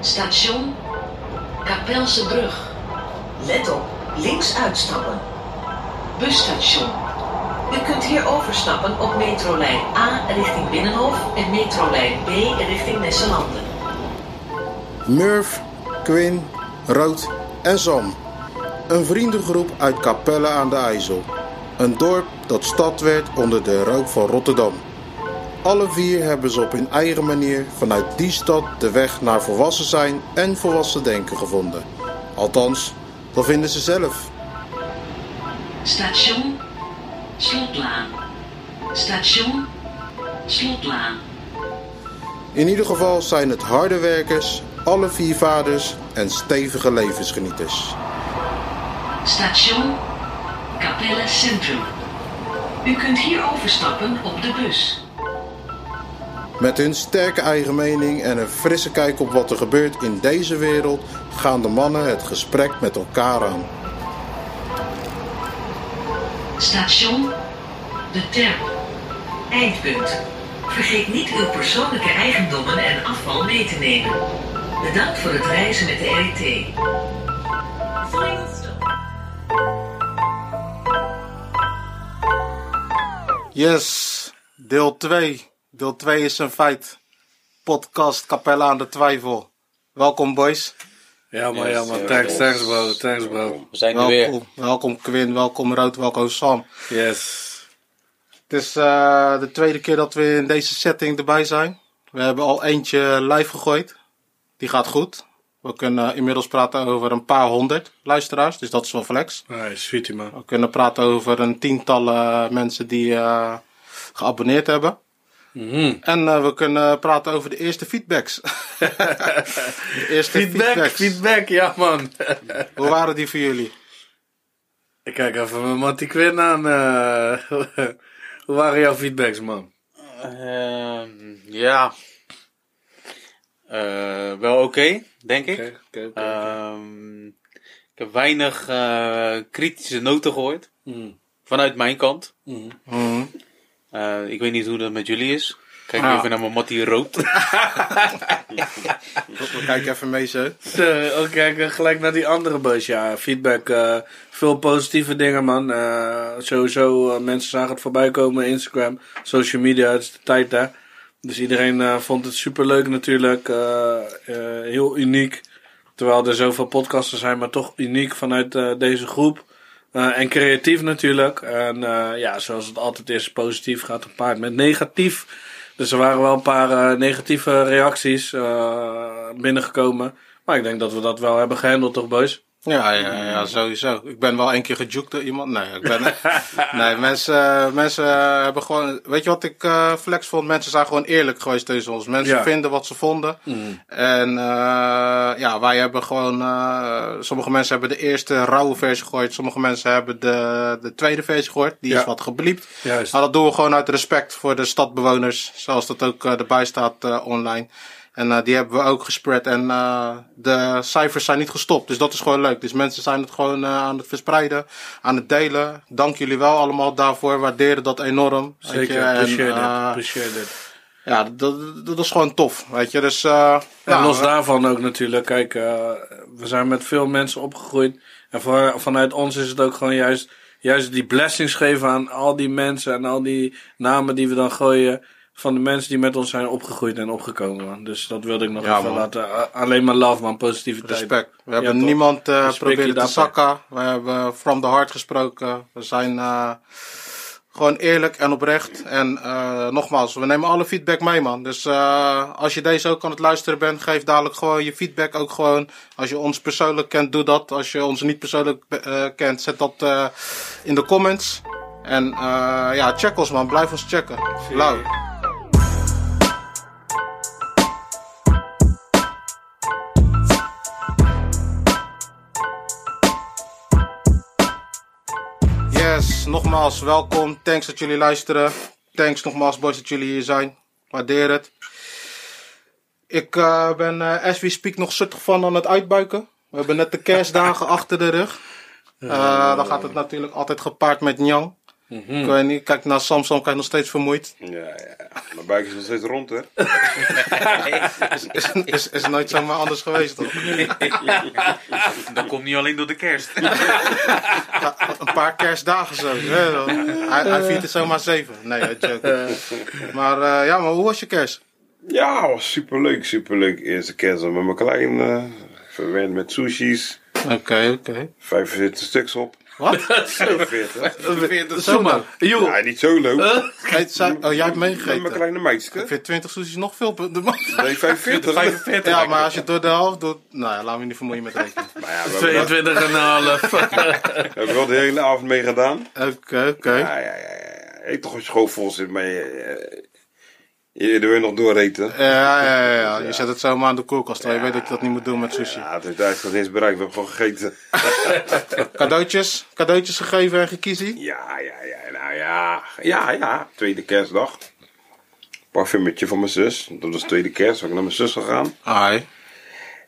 Station Kapelse Brug. Let op, links uitstappen. Busstation. U kunt hier overstappen op metrolijn A richting Binnenhof en metrolijn B richting Nesselanden. Murph, Quinn, Rood en Sam. Een vriendengroep uit Capelle aan de IJssel. Een dorp dat stad werd onder de rook van Rotterdam. Alle vier hebben ze op hun eigen manier vanuit die stad de weg naar volwassen zijn en volwassen denken gevonden. Althans, dat vinden ze zelf. Station Slotlaan. Station Slotlaan. In ieder geval zijn het harde werkers, alle vier vaders en stevige levensgenieters. Station Capelle Centrum. U kunt hier overstappen op de bus. Met hun sterke eigen mening en een frisse kijk op wat er gebeurt in deze wereld gaan de mannen het gesprek met elkaar aan. Station De Terp. Eindpunt. Vergeet niet uw persoonlijke eigendommen en afval mee te nemen. Bedankt voor het reizen met de. Final stop. Yes, deel 2. Deel 2 is een feit. Podcast Capella aan de Twijfel. Welkom boys. Ja, maar ja, maar thanks, thanks bro, thanks bro. We zijn er weer. Welkom, welkom Quinn, welkom Rood, welkom Sam. Yes. Het is eh, de tweede keer dat we in deze setting erbij zijn. We hebben al eentje live gegooid. Die gaat goed. We kunnen inmiddels praten over een paar honderd luisteraars, dus dat is wel flex. Nee, sweetie man. We kunnen praten over een tiental eh, mensen die eh, geabonneerd hebben. Mhm. En eh, we kunnen praten over de eerste feedbacks. de eerste Feedback, feedbacks. feedback, ja man. Hoe waren die voor jullie? Ik kijk even mijn Matty Quinn aan. eh. hoe waren jouw feedbacks man? Ehm, ja. Eh, wel oké, denk ik. Oké, oké, oké. Ehm, ik heb weinig eh, kritische noten gehoord. Mhm. Vanuit mijn kant. Mhm. Eh, ik weet niet hoe dat met jullie is. Kijk Ah. even naar mijn Mattie Rood. We kijken even mee zo. Zo, ook kijken gelijk naar die andere bus. Ja, feedback. eh, veel positieve dingen, man. Eh, sowieso, mensen zagen het voorbij komen. Instagram, social media, het is de tijd daar. Dus iedereen eh, vond het superleuk natuurlijk. eh, eh, heel uniek. Terwijl er zoveel podcasten zijn, maar toch uniek vanuit eh, deze groep. Eh, en creatief natuurlijk. En eh, ja, zoals het altijd is, positief gaat gepaard met negatief. Dus er waren wel een paar eh, negatieve reacties binnengekomen. Maar ik denk dat we dat wel hebben gehandeld, toch, boys? Ja, ja, ja, sowieso. Ik ben wel een keer gejukt door iemand. Nee, ik ben, nee mensen, mensen hebben gewoon. Weet je wat ik eh, flex vond? Mensen zijn gewoon eerlijk geweest tussen ons. Mensen Ja. vinden wat ze vonden. En eh, ja, wij hebben gewoon. eh, sommige mensen hebben de eerste rauwe versie gegooid. Sommige mensen hebben de, de tweede versie gehoord. Die is wat gebliept. Maar dat doen we gewoon uit respect voor de stadbewoners. Zoals dat ook erbij staat online. En eh, die hebben we ook gespreid. En eh, de cijfers zijn niet gestopt. Dus dat is gewoon leuk. Dus mensen zijn het gewoon eh, aan het verspreiden. Aan het delen. Dank jullie wel allemaal daarvoor. Waarderen dat enorm. Zeker, je. En, appreciate it, eh, appreciate it. ja, dat, dat, is gewoon tof. Weet je. Dus, En ja, los daarvan ook natuurlijk, kijk, we zijn met veel mensen opgegroeid. En voor, vanuit ons is het ook gewoon juist, juist die blessings geven aan al die mensen en al die namen die we dan gooien. Van de mensen die met ons zijn opgegroeid en opgekomen. Man. Dus dat wilde ik nog Ja, even man. laten. Alleen maar love, man. Positiviteit. Respect. We hebben niemand eh Respect je proberen te zakken. We hebben from the heart gesproken. We zijn eh, gewoon eerlijk en oprecht. En eh, nogmaals, we nemen alle feedback mee, man. Dus eh, als je deze ook aan het luisteren bent, geef dadelijk gewoon je feedback ook gewoon. Als je ons persoonlijk kent, doe dat. Als je ons niet persoonlijk eh, kent, zet dat eh, in de comments. En eh, ja, check ons, man. Blijf ons checken. Lauw. Nogmaals welkom. Thanks dat jullie luisteren. Thanks nogmaals boys dat jullie hier zijn. Waardeer het. Ik eh, ben eh, as we speak nog suttig van aan het uitbuiken. We hebben net de kerstdagen achter de rug. Eh, dan gaat het natuurlijk altijd gepaard met Ik weet niet, kijk naar Samsung, kijk nog steeds vermoeid. Ja, ja. Mijn buik is nog steeds rond, hè? Is, is, is, is nooit zomaar anders geweest, toch? Dat komt niet alleen door de kerst. Een paar kerstdagen zo. hè. Hij, hij viert er zomaar zeven. Nee, joke. Maar eh, ja, maar hoe was je kerst? Ja, was superleuk, superleuk. Eerste kerst met mijn kleine. Verwend met sushi's. Oké, oké. 45 stuks op. Wat? 45. Zomaar. Joh, Ja, niet zo leuk. Oh, jij hebt Met mijn meegegeten. kleine meidje. Ik vind 20 sushis nog veel. Nee, 45. 45. Ja, maar als je het door de helft doet. Nou ja, laat me niet vermoeien met rekenen. Maar ja, we hebben, wel- 22 en een half. we hebben wel de hele avond mee gedaan. Oké, oké. Ja, ja, ja. ja. Eet toch als je gewoon vol zit, maar je, wil nog dooreten. Ja, ja, ja, ja. Je zet het zomaar aan de koelkast. terwijl Je weet dat je dat niet moet doen met sushi. Ja, het heeft eigenlijk nog eens bereikt. We hebben gewoon gegeten. Cadeautjes? Cadeautjes gegeven en gekiezie? Ja, ja, ja. Nou ja. Ja, ja. Tweede kerstdag. Parfumetje van mijn zus. Dat was tweede kerst. Ben ik naar mijn zus gegaan. Ai.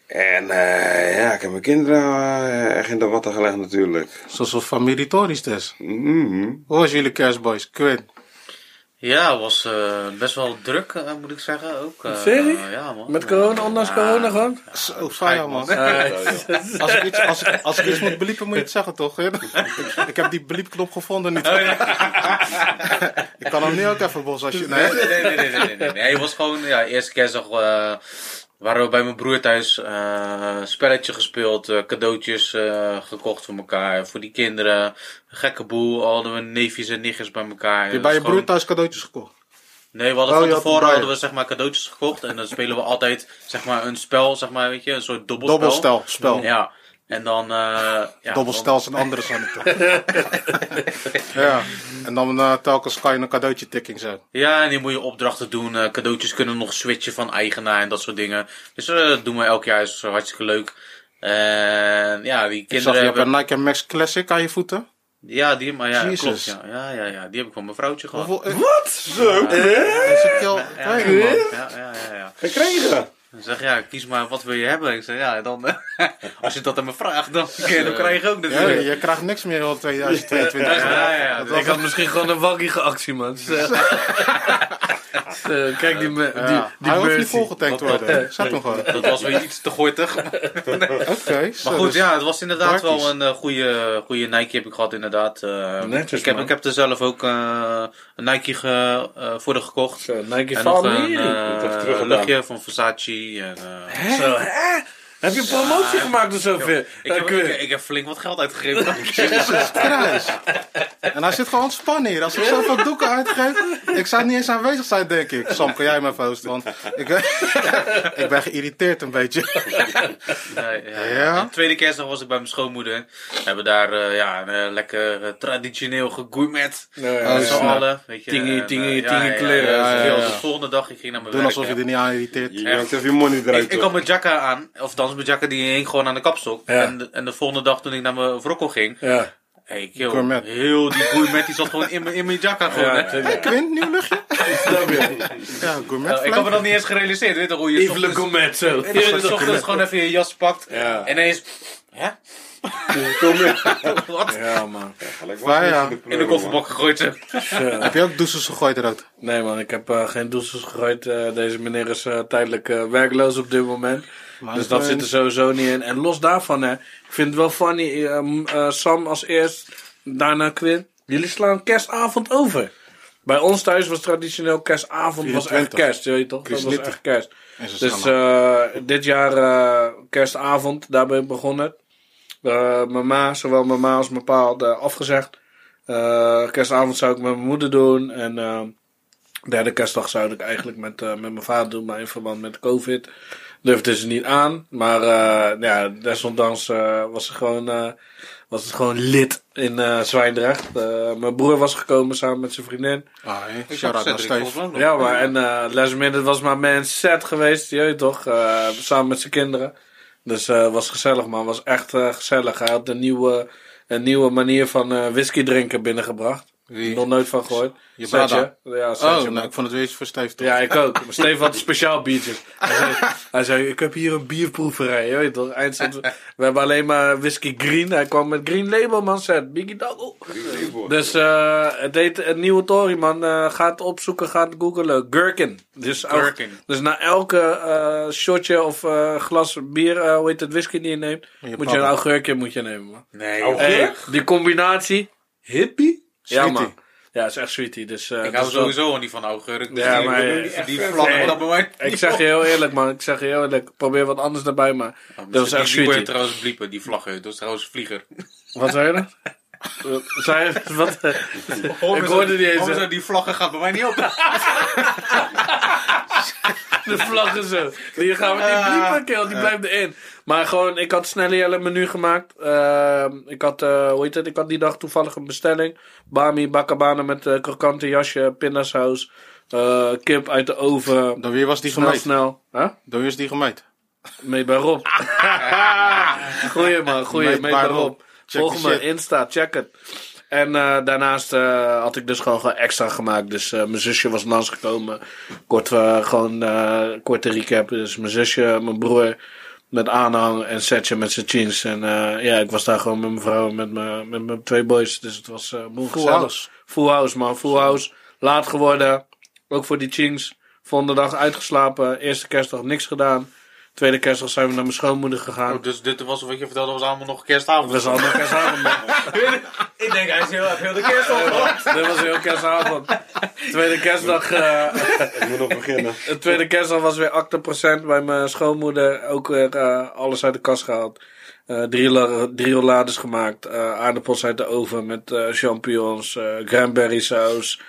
En eh, ja, ik heb mijn kinderen eh, echt in de watten gelegd natuurlijk. Zoals een familie dus. Mhm. Hoe was jullie kerstboys? Quinn? Ja, het was eh, best wel druk, eh, moet ik zeggen. Ook, eh, Serie? ja, man. Met corona, ondanks Ja. corona gewoon? Zo fijn, man. Als ik, iets, als, ik, als ik iets moet bliepen, moet je het zeggen, toch? ik, ik heb die bliepknop gevonden niet. ik kan hem nu ook even bos als je... Nee? Nee, nee, nee, nee, nee, nee, nee. Het was gewoon, ja, eerste kerstdag eh, waren we bij mijn broer thuis. eh spelletje gespeeld, eh, cadeautjes eh, gekocht voor elkaar, voor die kinderen. Een gekke boel, hadden we neefjes en nichtjes bij elkaar. Heb je bij je broer thuis cadeautjes gekocht? Nee, we hadden Oh, van tevoren hadden we zeg maar cadeautjes gekocht. En dan spelen we altijd zeg maar een spel, zeg maar, weet je, een soort dobbelspel. Dobbelstel, spel. Ja. En dan, eh ja, Dobbelstel is een andere zijn toch? ja. En dan eh, telkens kan je een cadeautje tikking zo. Ja, en die moet je opdrachten doen. eh, cadeautjes kunnen nog switchen van eigenaar en dat soort dingen. Dus eh, dat doen we elk jaar. is hartstikke leuk. En ja, die Ik zag kinderen je hebt hebben... een Nike Max Classic aan je voeten. Ja, die, maar ja, klopt. Ja. Ja, ja, ja, die heb ik van mijn vrouwtje gehad. Eh, Wat? Zo? al, Ja, ja, ja, ja, ja. Gekregen? Dan zeg ja, kies maar wat wil je hebben. Ik zeg ja, dan eh, als je dat aan me vraagt, dan, dan krijg je ook Ja, natuurlijk. je krijgt niks meer in 2022. Ja, ja, ja. Dus- ik had misschien gewoon een waggie actie, man. Eh, Kijk die, me- die, Ja. die Hij hoeft niet volgetankt worden. Zet hem gewoon. Dat was weer iets te gortig. Oké. zo, Maar goed, dus- ja, het was inderdaad wel een eh, goede, goede Nike heb ik gehad, inderdaad. Eh, Netjes, ik, heb, man. ik heb er zelf ook een Nike ge, eh, voor de gekocht. Zo, Nike En nog een luchtje van Versace. En, eh, Zo, hè? Heb je een promotie gemaakt of zoveel? ik, heb, ik, ik heb flink wat geld uitgegeven. Jezus Christ. En hij zit gewoon ontspannen hier. Als ik zoveel doeken uitgeef, ik zou niet eens aanwezig zijn, denk ik. Sam, kan jij me even hosten? Want ik, ik ben geïrriteerd een beetje. Nee, ja, de tweede kerstdag was ik bij mijn schoonmoeder. We hebben daar eh, ja, een eh, lekker eh, traditioneel gegourmet. Ja, Met z'n allen. Weet je, Tingie, tingie, eh, tingie kleren. Ja, ja, Ja, ja, ja. De volgende dag, ik ging naar mijn Doen werk. alsof je er niet aan irriteert. Je even je money eruit. Ik, ik had mijn jacka aan, of dan mijn jacka die hing gewoon aan de kapstok. Ja. En, de, en de volgende dag toen ik naar mijn wrokkel ging, Ja. hey, kill, Gourmet. heel die gourmet die zat gewoon in mijn, in mijn jacka gewoon. Ja, hè. Quint, nieuw luchtje? Ja, gourmet Nou, ik had me dat niet eens gerealiseerd, weet je hoe je ochtends- Gourmet, zo. je de ochtends gewoon even je jas pakt Ja. en ineens, hè? Kom in. Wat? Ja, man. Gelijk Maar ja, In de kofferbak gegooid. Heb je ook douches gegooid eruit? Nee man, ik heb eh, geen doelsels gegooid. Eh, deze meneer is eh, tijdelijk eh, werkloos op dit moment. Maar dus dat eh, zit er sowieso niet in. En los daarvan, hè, ik vind het wel funny. eh, m- eh, Sam als eerst, daarna Quinn. Jullie slaan kerstavond over. Bij ons thuis was traditioneel kerstavond was echt 24. kerst, weet je toch? Dat was echt kerst. Dus eh, dit jaar kerstavond, daar ben ik begonnen. Eh, mijn ma, zowel mijn ma als mijn pa hadden afgezegd. Kerstavond zou ik met mijn moeder doen. En derde kerstdag zou ik eigenlijk met, met mijn vader doen. Maar in verband met covid durfde ze niet aan. Maar eh, ja, desondanks eh, was, het gewoon, eh, was het gewoon lid in eh Zwijndrecht. Eh, mijn broer was gekomen samen met zijn vriendin. Ah. Ik Shout-out naar Steve. Ja, maar en eh last minute was maar mijn set geweest, je weet toch? eh, samen met zijn kinderen. Dus eh was gezellig, man. Was echt gezellig. Hij had een nieuwe, een nieuwe manier van eh, whisky drinken binnengebracht. Wie? Nog nooit van gehoord. Je? Ja, Oh, nou, ik vond het weer voor Steve toch? Ja, ik ook. Maar Steven had een speciaal biertje. Hij zei, hij zei, ik heb hier een bierproeverij. Je weet toch? We hebben alleen maar whisky green. Hij kwam met green label, man. Zet, Biggie Double. Dus eh, het heet een nieuwe Tory, man. Eh, ga het opzoeken, ga het googlen. Gherkin. Dus, dus na elke eh, shotje of eh, glas bier, eh, hoe heet het, whisky die je neemt, je moet je een augurkje moet je nemen, man. Nee. Hey, die combinatie, hippie. Ja, man. Ja, is echt sweetie. Dus, eh, ik dat hou wel- sowieso al niet van augurk. Dus Ja, die- maar- die, die Nee. vlag dat bij mij Ik zeg je heel eerlijk, man. Ik zeg je heel eerlijk. Probeer wat anders erbij, maar dat was echt Die moet je sweetie. trouwens bliepen, die vlaggen. Dat is trouwens vlieger. Wat zei je dan? Wat zei je? Wat? Ik hoorde die eens. Oh, die vlaggen gaat bij mij niet op. De vlaggen zo. Die gaan we niet bliepen, kill. Die blijft erin. Maar gewoon, ik had snel een menu gemaakt. Ehm, ik had, eh, hoe heet het? Ik had die dag toevallig een bestelling. Bami, bakabana met eh, krokante jasje, pindasaus. eh, kip uit de oven. Door wie was die Snel, gemeten? snel. Huh? Door wie is die gemeten? Mee bij Rob. goeie man, goeie. Mee bij Rob. Volg me. Insta, check het. En eh, daarnaast eh, had ik dus gewoon, gewoon extra gemaakt. Dus eh, mijn zusje was langsgekomen. Kort, gewoon korte recap. Dus mijn zusje, mijn broer met aanhang en Setje met zijn jeans. En ja, ik was daar gewoon met mijn vrouw en met mijn, met mijn twee boys. Dus het was moe Full gezellig. house. Full house, man. Full house. Laat geworden. Ook voor die chings. Volgende dag uitgeslapen. Eerste kerstdag niks gedaan. Tweede kerstdag zijn we naar mijn schoonmoeder gegaan. Oh, dus dit was wat je vertelde, was allemaal nog kerstavond. Dat was allemaal kerstavond. man. Ik denk, hij is heel, heel de kerst Dit was heel kerstavond. Tweede kerstdag, eh, Ik moet nog beginnen. de tweede kerstdag was weer 80% bij mijn schoonmoeder. Ook weer eh, alles uit de kast gehaald. Eh, drie, la- drie rollades gemaakt. eh aardappels uit de oven met eh, champignons, eh cranberry saus.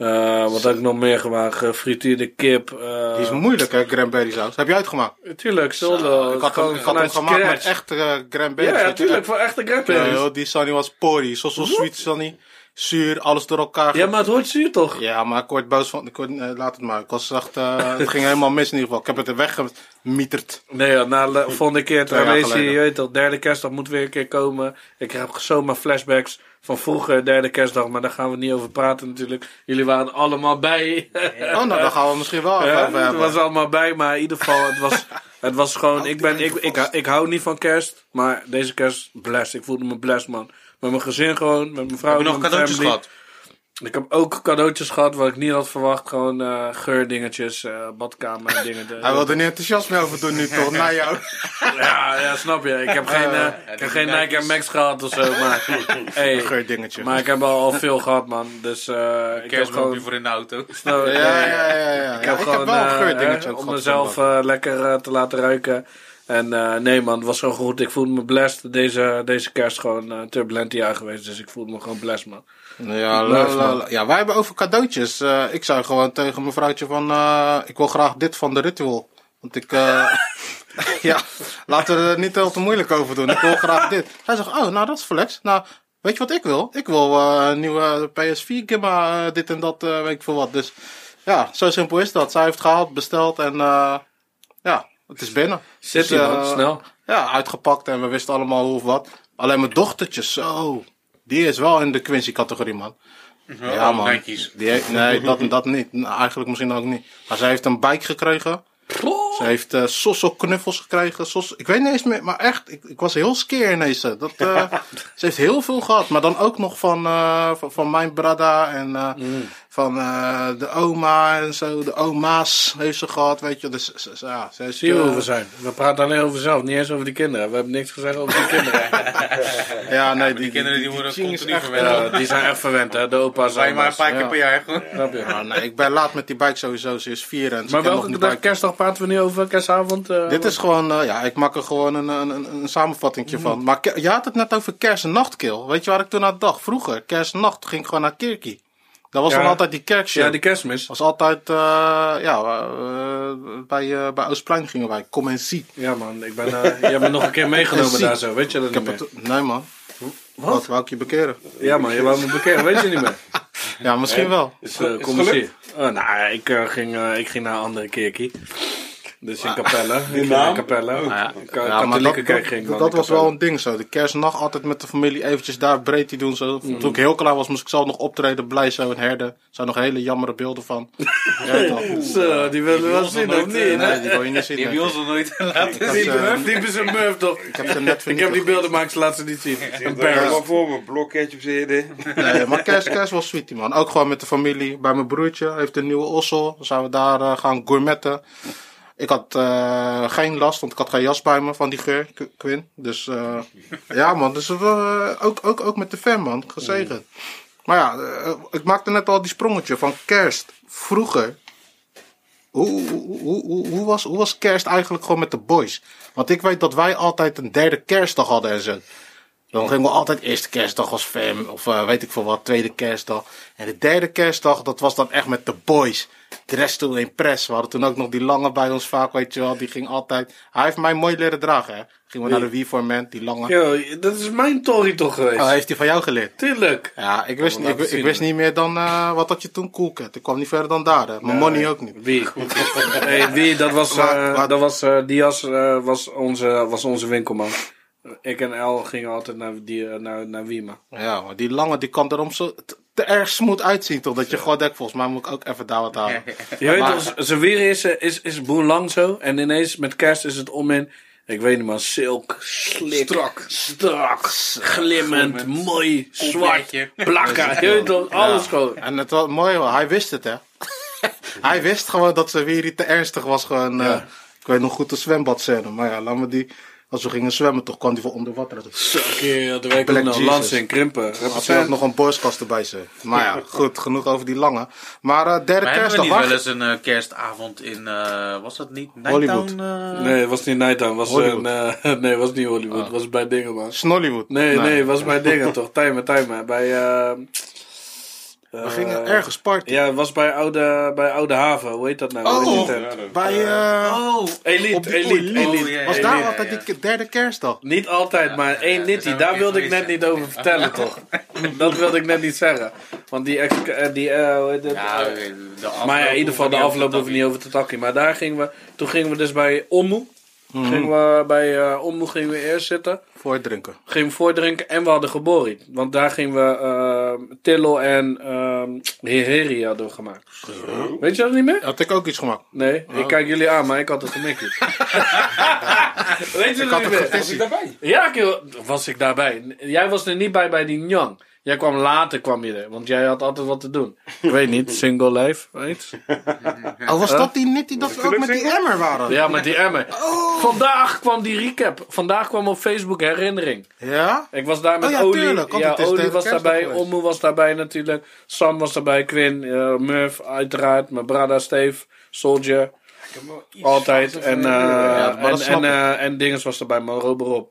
Eh, wat heb ik nog meer gemaakt? Gefrituurde kip. eh, Die is moeilijk, hè, cranberry saus. Heb je uitgemaakt? Tuurlijk, solo. ik had hem, Gewoon ik had hem gemaakt met echte uh, cranberry. Ja, ja, tuurlijk, voor echte Ja, cranberries. joh, die Sunny was pori. Zo, zo sweet Sunny. Zuur, alles door elkaar. Ja, maar het hoort zuur toch? Ja, maar ik word boos van. Ik word, eh, laat het maar. Ik was echt. eh, het ging helemaal mis in ieder geval. Ik heb het er weggemieterd. Nee, ja, na de volgende keer Twee jaar trouwens, je geleden. weet derde kerstdag moet weer een keer komen. Ik heb zomaar flashbacks van vroeger, derde kerstdag, maar daar gaan we niet over praten natuurlijk. Jullie waren allemaal bij. Oh, nou, daar gaan we misschien wel even over het hebben. was allemaal bij, maar in ieder geval, het was, het was gewoon, ik ben, ik, ik, ik hou niet van kerst, maar deze kerst, blessed. Ik voelde me blessed, man. Met mijn gezin gewoon, met mijn vrouw, Heb je nog cadeautjes family. gehad? Ik heb ook cadeautjes gehad wat ik niet had verwacht. Gewoon eh, geurdingetjes, eh badkamer dingen. Hij wilde er niet enthousiast mee over doen nu toch, na jou. Ja, ja, snap je. Ik heb geen, eh, ik heb geen Nike en Max gehad of zo, maar... hey, Geurdingetje. maar ik heb al, al veel gehad, man. Dus eh ik heb gewoon... voor in de auto. Nou, Ja, eh, ja, ja, ja. Ik Ja, heb ik gewoon heb wel een eh, geurdingetje hè, ook om mezelf eh, lekker eh, te laten ruiken. En eh, nee man, het was gewoon goed. Ik voelde me blessed. Deze, deze kerst gewoon een turbulent jaar geweest. Dus ik voelde me gewoon blessed man. Ja, la, la, la. ja, wij hebben over cadeautjes. Eh, ik zei gewoon tegen mijn vrouwtje van, eh, ik wil graag dit van de ritual. Want ik, eh, ja, laten we er niet heel te moeilijk over doen. Ik wil graag dit. Hij zegt, oh, nou dat is flex. Nou, weet je wat ik wil? Ik wil eh, een nieuwe PS4 Gimma, eh, dit en dat, eh, weet ik veel wat. Dus ja, zo simpel is dat. Zij heeft gehaald, besteld en eh, ja, het is binnen. Zit Dus, man, eh, snel. Ja, uitgepakt en we wisten allemaal hoe of wat. Alleen mijn dochtertje, zo. Die is wel in de Quincy-categorie, man. Ja, oh, man. Nike's. Die heeft- nee, dat, dat niet. Nou, Eigenlijk misschien ook niet. Maar zij heeft een bike gekregen. Ze heeft eh Sosso knuffels gekregen. Sos, ik weet niet eens meer, maar echt, ik, ik was heel skeer ineens. Dat, eh, ze heeft heel veel gehad. Maar dan ook nog van, eh, van, van mijn brada en eh, van eh, de oma en zo. De oma's heeft ze gehad, weet je. Dus ze- ze- ja, ze is, Zie je hoe eh, we zijn? We praten alleen over zelf, niet eens over die kinderen. We hebben niks gezegd over die kinderen. Ja, nee, Die kinderen die worden Ching is continu echt, verwend. Die zijn echt verwend, hè? De opa's. Wij maar een oma's. paar keer ja. per jaar. gewoon. Ja, nee, ik ben laat met die bike sowieso. Ze is vier en ze Maar nog welke niet dag kerstdag praten we nu over? Kerstavond? eh, Dit is gewoon, eh, ja, ik maak er gewoon een, een, een, een samenvattingje van. Maar ke- je had het net over kerst en nachtkill. Weet je waar ik toen aan dacht? Vroeger, kerst en nacht, ging ik gewoon naar Kirkie. Dat was Ja. dan altijd die kerkshow. Ja, die kerstmis. was altijd, eh, ja, eh, bij, eh, bij Oostplein gingen wij. Kom en zie. Ja man, ik ben, je hebt me nog een keer meegenomen daar zo, weet je dat Ik niet heb meer? het, nee man. Wat? Wat wou ik je bekeren? Ja man, je wou me bekeren, weet je niet meer? Ja, misschien wel. Eh, kom eens hier. Oh, nou, ik, eh, ging, eh, ik ging naar een andere kerkie. Dus in Capelle. Ik ging naam? Capelle. ja. Ka- Ja, maar katholieke dat, kerk dat, ging dat, in was wel Capelle. een ding zo. De kerstnacht altijd met de familie eventjes daar breed doen. Zo. Mm. Toen ik heel klein was, moest ik zelf nog optreden. Blij zo en herden. Er zijn nog hele jammere beelden van. Zo, die willen we wel zien, of niet? eh, Nee, die wil je niet zien. Die heb je ons nog nooit laten zien. ze- Murph, die is een Murph toch? Ik heb ze net Ik heb die beelden, maar ik laat ze niet zien. Een wel voor me, blokketje op z'n Nee, maar kerst, kerst was sweetie, man. Ook gewoon met de familie. Bij mijn broertje heeft een nieuwe ossel. Dan zijn we daar eh, gaan gourmetten. Ik had eh, geen last, want ik had geen jas bij me van die geur, Qu- Quinn. Dus eh, ja, man. Dus eh, ook, ook, ook met de fan, man. Gezegend. Maar ja, ik maakte net al die sprongetje van kerst. Vroeger. Hoe, hoe, hoe, was, hoe was kerst eigenlijk gewoon met de boys? Want ik weet dat wij altijd een derde kerstdag hadden en zo. Dan gingen we altijd eerste kerstdag als fam, of weet ik veel wat, tweede kerstdag. En de derde kerstdag, dat was dan echt met de boys. De rest toen in press. We hadden toen ook nog die lange bij ons vaak, weet je wel. Die ging altijd. Hij heeft mij mooi leren dragen, hè. Gingen we naar de Wii for Man, die lange. Yo, dat is mijn Tory toch geweest? Oh, heeft hij van jou geleerd? Tuurlijk. Ja, ik wist, niet, ik, wist niet meer dan, eh, wat had je toen, Coolcat. Ik kwam niet verder dan daar, hè. Mijn money ook niet. Wie? hey, wie? Dat was, eh dat was Diaz eh, was, onze, was onze winkelman. Ik en El gingen altijd naar, die, naar, naar Wima. Ja, maar die lange, die kan erom zo erg smooth uitzien, toch? Dat je gewoon denkt, volgens mij moet ik ook even daar wat halen. Je weet Maar- toch, zijn weer is, is, is boel lang zo. En ineens met kerst is het om in. Ik weet niet man, silk, slik, Strak. strak, glimmend, mooi, zwart, Completje. plakka. Je weet toch, alles gewoon. En het was mooi, hoor. hij wist het, hè. hij wist gewoon dat zijn weer te ernstig was. Gewoon, eh, ik weet nog goed de zwembadscène. Maar ja, laat me die... Als we gingen zwemmen, toch kwam die van onder water. Keer, toen werkte Black nog Jesus. Lans in Krimpen. had hij ook nog een borstkast erbij zijn. Maar ja, goed, genoeg over die lange. Maar eh, derde Maar hebben we kerstdag, niet wel eens een eh, kerstavond in, eh, was dat niet Hollywood. Nighttown? eh? Nee, het was niet Nighttown. Was Hollywood. een, nee, het was niet Hollywood. Het was bij dingen, man. Snollywood. Nee, nee, het was bij dingen toch. Timer, timer. Bij, eh We gingen ergens party. Ja, het was bij Oude, bij Oude Haven. Hoe heet dat nou? Oh, tent? bij... eh Oh, Elite, die- Elite, Elite. Was daar altijd die derde kerstdag? Niet altijd, maar één nitty. Daar wilde ik net niet over vertellen, toch? Dat wilde ik net niet zeggen. Want die... ex- eh, die eh, hoe heet het? Ja, Eh, de afloop maar ja, in ieder geval, de afloop hoeven we niet over te takken. Maar daar gingen we... Toen gingen we dus bij Ommoe. Gingen we bij eh Ommoe gingen we eerst zitten. Voor het drinken. Gingen we voordrinken en we hadden geboren. Want daar gingen we eh Tillo en ehm Heheri hadden we gemaakt. Weet je dat niet meer? Had ik ook iets gemaakt. Nee, ik kijk jullie aan, maar ik had het gemikkie. Weet je Ik dat niet meer? gevisie. Ja, kill, was ik daarbij. Jij was er niet bij bij die Nyang. Jij kwam later, kwam je er. Want jij had altijd wat te doen. Ik weet niet, single life, weet Oh, was dat die niet die dat we ook met die emmer waren? Ja, met die emmer. Vandaag kwam die recap. Vandaag kwam op Facebook herinnering. Ja? Ik was daar met Oh ja, Oli. tuurlijk, ja, Oli was daarbij. Ommo was daarbij natuurlijk. Sam was daarbij. Quinn, eh, Murph, uiteraard. Mijn brada Steve, Soldier. Altijd. En, eh dat en, en, eh, en Dinges was erbij, maar Rob.